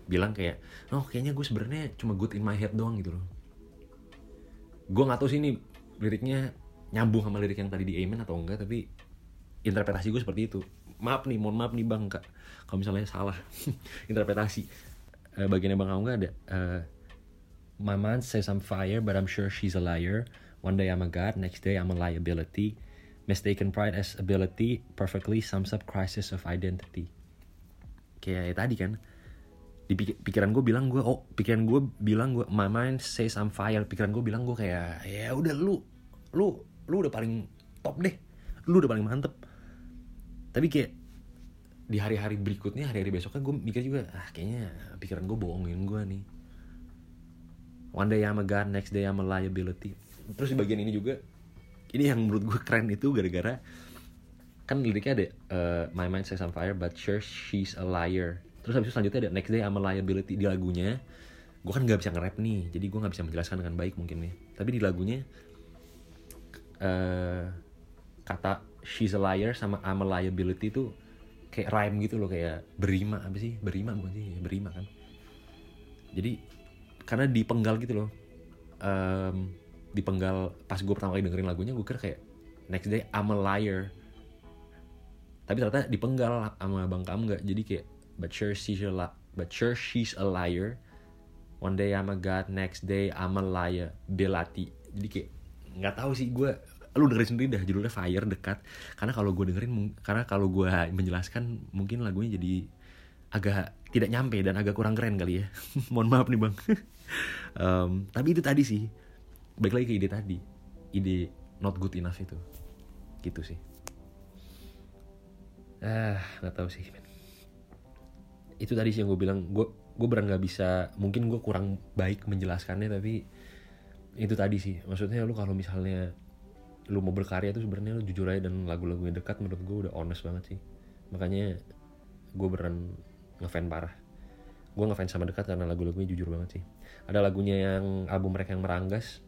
bilang kayak oh kayaknya gue sebenarnya cuma good in my head doang gitu loh. Gue nggak tahu sih ini liriknya nyambung sama lirik yang tadi di Amen atau enggak tapi interpretasi gue seperti itu. Maaf nih mohon maaf nih bang kak kalau misalnya salah interpretasi. Eh, bagiannya bang Angga ada. Eh, my mind says I'm fire but I'm sure she's a liar. One day I'm a god next day I'm a liability. Mistaken pride as ability perfectly sums up crisis of identity. Kayak tadi kan di pik- pikiran gue bilang gue oh pikiran gue bilang gue my mind says I'm fire. Pikiran gue bilang gue kayak ya udah lu lu lu udah paling top deh. Lu udah paling mantep. Tapi kayak di hari-hari berikutnya hari-hari besoknya gue mikir juga ah kayaknya pikiran gue bohongin gue nih. One day I'm a god next day I'm a liability. Terus di bagian ini juga ini yang menurut gue keren itu gara-gara kan liriknya ada eh, my mind says I'm fire but sure she's a liar. Terus habis itu selanjutnya ada next day I'm a liability. Di lagunya gue kan nggak bisa nge-rap nih jadi gue nggak bisa menjelaskan dengan baik mungkin nih. Tapi di lagunya eh kata she's a liar sama I'm a liability itu kayak rhyme gitu loh kayak berima apa sih? Berima bukan sih? Berima kan. Jadi karena dipenggal gitu loh Em, dipenggal pas gue pertama kali dengerin lagunya gue kira kayak next day I'm a liar. Tapi ternyata dipenggal sama bang kamu nggak. Jadi kayak but sure she's a li- but sure she's a liar. One day I'm a god next day I'm a liar. Belati jadi kayak nggak tahu sih gue lu dengerin sendiri dah judulnya fire dekat. Karena kalau gue dengerin karena kalau gue menjelaskan mungkin lagunya jadi agak tidak nyampe dan agak kurang keren kali ya. Mohon maaf nih bang. Em, tapi itu tadi sih. Balik lagi ke ide tadi. Ide not good enough itu. Gitu sih. Ah nggak tahu sih itu tadi sih yang gue bilang gue gue beran nggak bisa mungkin gue kurang baik menjelaskannya tapi itu tadi sih. Maksudnya lu kalau misalnya lu mau berkarya tuh sebenarnya lu jujur aja dan lagu-lagu yang dekat menurut gue udah honest banget sih. Makanya gue beran ngefan parah. Gue ngefans sama dekat karena lagu-lagunya jujur banget sih. Ada lagunya yang album mereka yang meranggas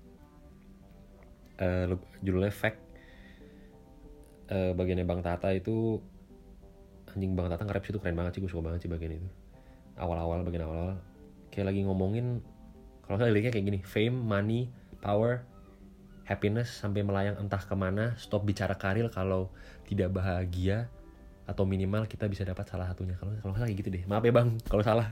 lu- judulnya Fact. Eh, bagiannya Bang Tata itu anjing Bang Tata nge-rap situ keren banget sih gue suka banget sih bagian itu. Awal-awal bagian awal kayak lagi ngomongin kalau nggak liriknya kayak gini fame money power happiness sampai melayang entah ke mana stop bicara karir kalau tidak bahagia atau minimal kita bisa dapat salah satunya. Kalau kalau salah kayak gitu deh. Maaf ya bang kalau salah.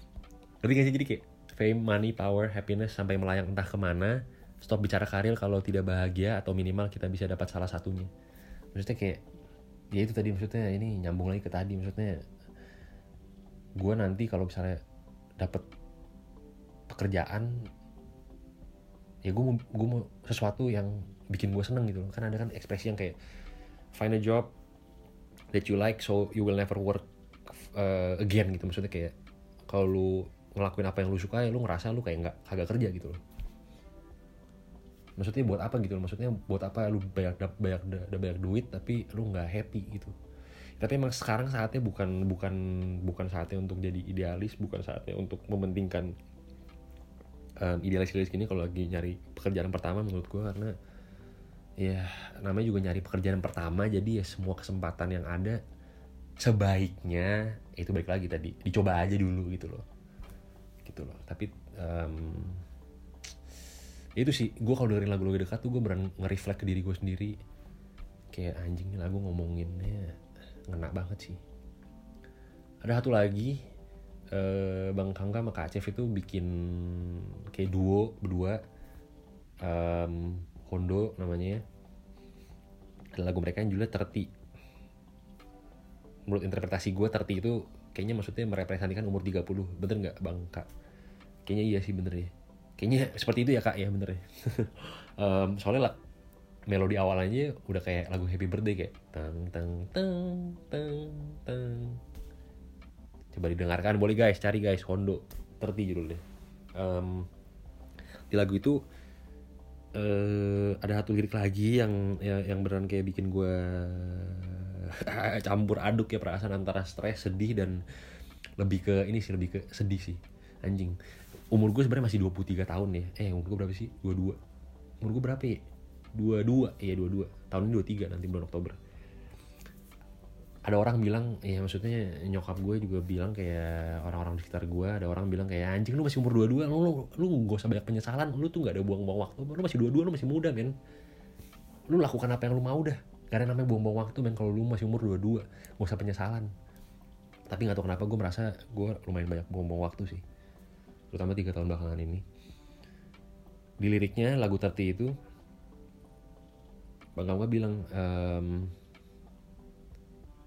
Ngerti gak sih? Jadi kayak fame money power happiness sampai melayang entah ke mana stop bicara karir kalau tidak bahagia atau minimal kita bisa dapat salah satunya. Maksudnya kayak ya itu tadi maksudnya ini nyambung lagi ke tadi. Maksudnya gue nanti kalau misalnya dapat pekerjaan ya gue mau gue mau sesuatu yang bikin gue seneng gitu loh. Kan ada kan ekspresi yang kayak find a job that you like so you will never work uh, again gitu. Maksudnya kayak kalau lu ngelakuin apa yang lu suka ya lu ngerasa lu kayak nggak kagak kerja gitu loh. Maksudnya buat apa gitu loh? Maksudnya buat apa lu da- da- banyak duit tapi lu nggak happy gitu? Tapi emang sekarang saatnya bukan bukan bukan saatnya untuk jadi idealis bukan saatnya untuk mementingkan um, idealis idealis gini kalau lagi nyari pekerjaan pertama menurut gue karena ya namanya juga nyari pekerjaan pertama jadi ya semua kesempatan yang ada sebaiknya itu balik lagi tadi dicoba aja dulu gitu loh. Gitu loh. Tapi em, itu sih gue kalau dengerin lagu-lagu dekat tuh gue beran nge-reflect ke diri gue sendiri. Kayak anjing nih lagu ngomonginnya ngena banget sih. Ada satu lagi eh, Bang Kangga sama Kak Acef itu bikin kayak duo berdua. Em, Hondo namanya ada lagu mereka yang judulnya Terti. Menurut interpretasi gue Terti itu kayaknya maksudnya merepresentasikan umur 30 bener nggak Bang Kak? Kayaknya iya sih bener ya. Kayaknya seperti itu ya Kak ya bener ya. Em, soalnya lah melodi awalnya udah kayak lagu Happy Birthday kayak tang tang tang tang tang coba didengarkan. Boleh guys. Cari guys. Hondo. Terti judulnya. Em, di lagu itu eh ada satu lirik lagi yang yang, yang beneran kayak bikin gue campur aduk ya perasaan antara stres sedih dan lebih ke ini sih lebih ke sedih sih. Anjing. Umur gue sebenarnya masih 23 tahun ya. Eh umur gue berapa sih? 22 umur gue berapa ya? 22 iya 22 tahun ini 23 nanti bulan Oktober ada orang bilang ya maksudnya nyokap gue juga bilang kayak orang-orang di sekitar gue ada orang bilang kayak anjing lu masih umur 22 lu lu, lu gak usah banyak penyesalan lu tuh gak ada buang-buang waktu lu masih 22 lu masih muda men. Lu lakukan apa yang lu mau dah. Karena namanya buang-buang waktu men kalau lu masih umur 22 gak usah penyesalan. Tapi nggak tahu kenapa gue merasa gue lumayan banyak buang-buang waktu sih. Terutama tiga tahun belakangan ini. Di liriknya lagu terti itu bang Kamga bilang em,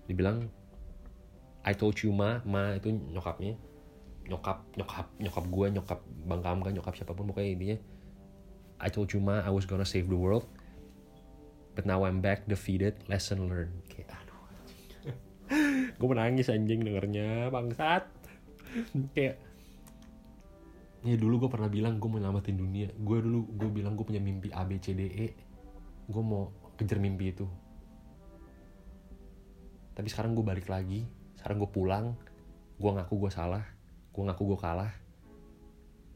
dibilang I told you ma. Ma itu nyokapnya. Nyokap nyokap nyokap gue nyokap bang Kamga nyokap siapa pun pokoknya intinya I told you ma I was gonna save the world but now I'm back defeated lesson learned. Kayak aduh gue menangis anjing dengernya bangsat. Kayak ya dulu gue pernah bilang gue mau nyelamatin dunia. Gue dulu gue bilang gue punya mimpi A B C D E. Gue mau kejar mimpi itu tapi sekarang gue balik lagi. Sekarang gue pulang. Gue ngaku gue salah. Gue ngaku gue kalah.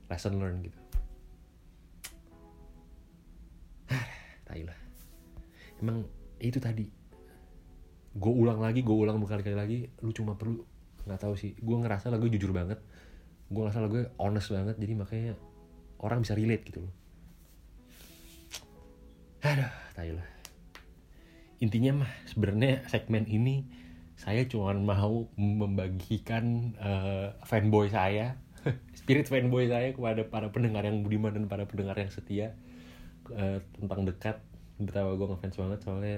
Lesson learn gitu. Lah. Emang itu tadi. Gue ulang lagi gue ulang berkali-kali lagi. Lu cuma perlu nggak tahu sih. Gue ngerasa lagu jujur banget. Gue ngerasa lagu honest banget. Jadi makanya orang bisa relate gitu loh. Aduh tai lah intinya mah sebenarnya segmen ini saya cuma mau membagikan eh, fanboy saya spirit fanboy saya kepada para pendengar yang budiman dan para pendengar yang setia eh, tentang dekat. Betapa gue ngefans banget soalnya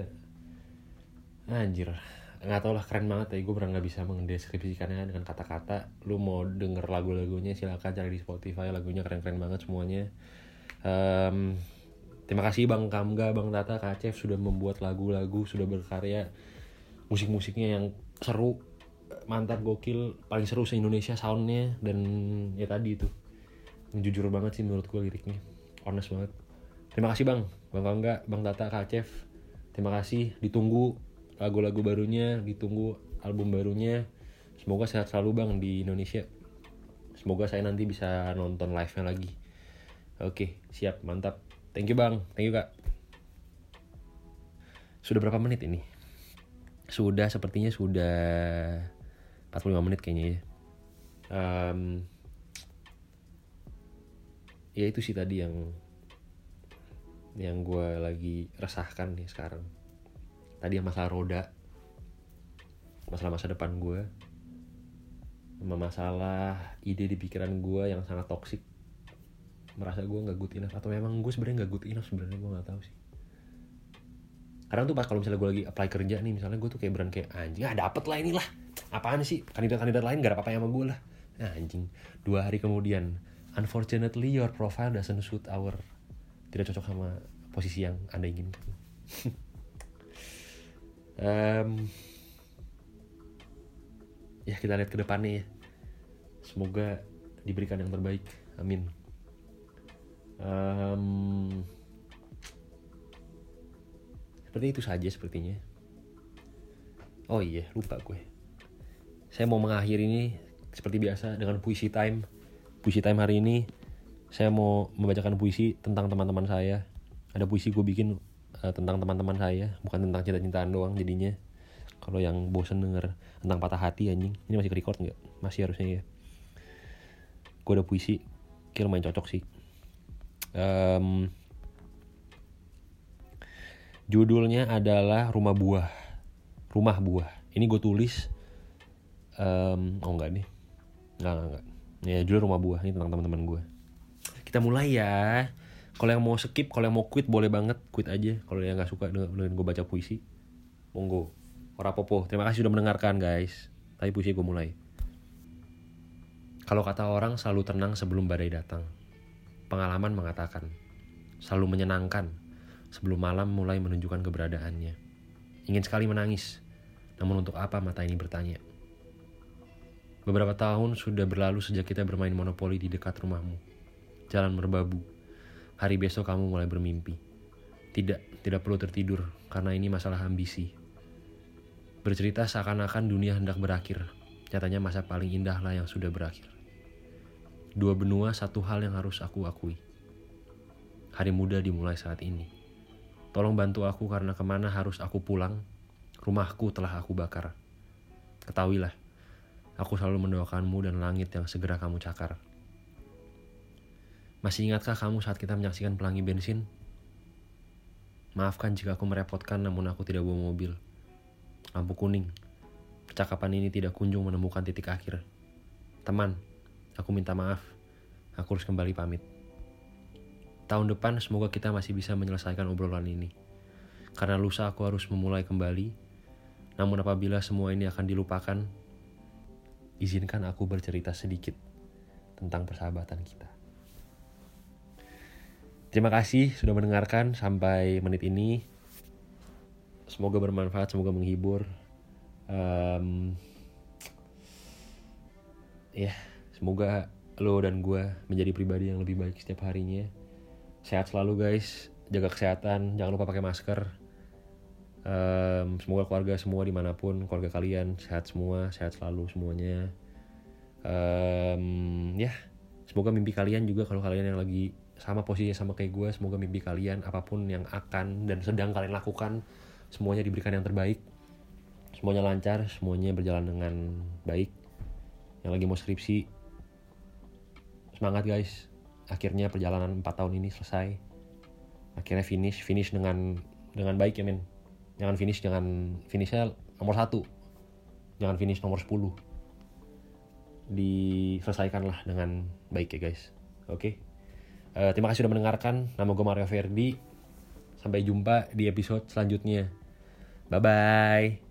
anjir nggak tau lah keren banget ya. Gue benar nggak bisa mendeskripsikannya dengan kata-kata. Lu mau denger lagu-lagunya silakan cari di Spotify. Lagunya keren-keren banget semuanya. Em, terima kasih Bang Kamga Bang Tata Kak Acef sudah membuat lagu-lagu sudah berkarya musik-musiknya yang seru mantap gokil paling seru se Indonesia soundnya dan ya tadi itu. Jujur banget sih menurut gue liriknya. Honest banget. Terima kasih bang. Bang Kamga bang Tata Kak Acef terima kasih. Ditunggu lagu-lagu barunya ditunggu album barunya. Semoga sehat selalu bang di Indonesia. Semoga saya nanti bisa nonton live nya lagi. Oke siap. Mantap thank you bang. Thank you kak. Sudah berapa menit ini? Sudah sepertinya sudah 45 menit kayaknya ya. Em, ya itu sih tadi yang yang gue lagi resahkan nih sekarang. Tadi yang masalah roda. Masalah masa depan gue masalah ide di pikiran gue yang sangat toksik merasa gue nggak good enough atau memang gue sebenarnya nggak good enough sebenarnya gue nggak tahu sih. Kadang tuh pas kalau misalnya gue lagi apply kerja nih misalnya gue tuh kayak beran kayak anjing ah dapet lah inilah. Apaan sih? Kandidat-kandidat lain gak ada apa-apa sama gue lah. Nah, anjing. Dua hari kemudian unfortunately your profile doesn't suit our tidak cocok sama posisi yang anda inginkan. Em, ya kita lihat ke depannya ya. Semoga diberikan yang terbaik. Amin Em, seperti itu saja sepertinya. Oh iya lupa gue. Saya mau mengakhiri ini seperti biasa dengan puisi time. Puisi time hari ini saya mau membacakan puisi tentang teman-teman saya. Ada puisi gue bikin eh, tentang teman-teman saya bukan tentang cinta-cintaan doang jadinya. Kalau yang bosen denger tentang patah hati anjing. Ini masih record nggak? Masih harusnya ya. Gue ada puisi kira lumayan cocok sih Em, judulnya adalah rumah buah. Rumah buah. Ini gue tulis em, oh enggak nih. Enggak enggak, enggak. ya judul rumah buah. Ini tentang teman-teman gue kita mulai ya. Kalau yang mau skip kalau yang mau quit boleh banget. Quit aja. Kalau yang nggak suka dengan, dengan gue baca puisi. Monggo. Ora popo terima kasih sudah mendengarkan guys. Tapi puisi gue mulai. Kalau kata orang selalu tenang sebelum badai datang pengalaman mengatakan selalu menyenangkan sebelum malam mulai menunjukkan keberadaannya ingin sekali menangis namun untuk apa mata ini bertanya Beberapa tahun sudah berlalu sejak kita bermain monopoli di dekat rumahmu. Jalan merbabu. Hari besok kamu mulai bermimpi. Tidak, tidak perlu tertidur karena ini masalah ambisi. Bercerita seakan-akan dunia hendak berakhir. Nyatanya masa paling indah lah yang sudah berakhir. Dua benua satu hal yang harus aku akui. Hari muda dimulai saat ini. Tolong bantu aku karena ke mana harus aku pulang. Rumahku telah aku bakar. Ketahuilah, Aku selalu mendoakanmu dan langit yang segera kamu cakar. Masih ingatkah kamu saat kita menyaksikan pelangi bensin? Maafkan jika aku merepotkan namun aku tidak bawa mobil. Lampu kuning. Percakapan ini tidak kunjung menemukan titik akhir. Teman, aku minta maaf. Aku harus kembali pamit. Tahun depan semoga kita masih bisa menyelesaikan obrolan ini. Karena lusa aku harus memulai kembali. Namun apabila semua ini akan dilupakan, izinkan aku bercerita sedikit tentang persahabatan kita. Terima kasih sudah mendengarkan sampai menit ini. Semoga bermanfaat, semoga menghibur. Um, ya, semoga lo dan gue menjadi pribadi yang lebih baik setiap harinya. Sehat selalu guys, jaga kesehatan, jangan lupa pakai masker. Um, semoga keluarga semua di mana pun, keluarga kalian sehat semua, sehat selalu semuanya. Um, ya, semoga mimpi kalian juga kalau kalian yang lagi sama posisinya sama kayak gue, semoga mimpi kalian apa pun yang akan dan sedang kalian lakukan semuanya diberikan yang terbaik. Semuanya lancar, semuanya berjalan dengan baik. Yang lagi mau skripsi, semangat guys. Akhirnya perjalanan 4 tahun ini selesai. Akhirnya finish, finish dengan dengan baik ya men. Jangan finish dengan finishnya nomor satu. Jangan finish nomor 10. Diselesaikanlah dengan baik ya guys. Oke. Okay? Uh, terima kasih sudah mendengarkan. Nama gue Mario Verdi. Sampai jumpa di episode selanjutnya. Bye bye.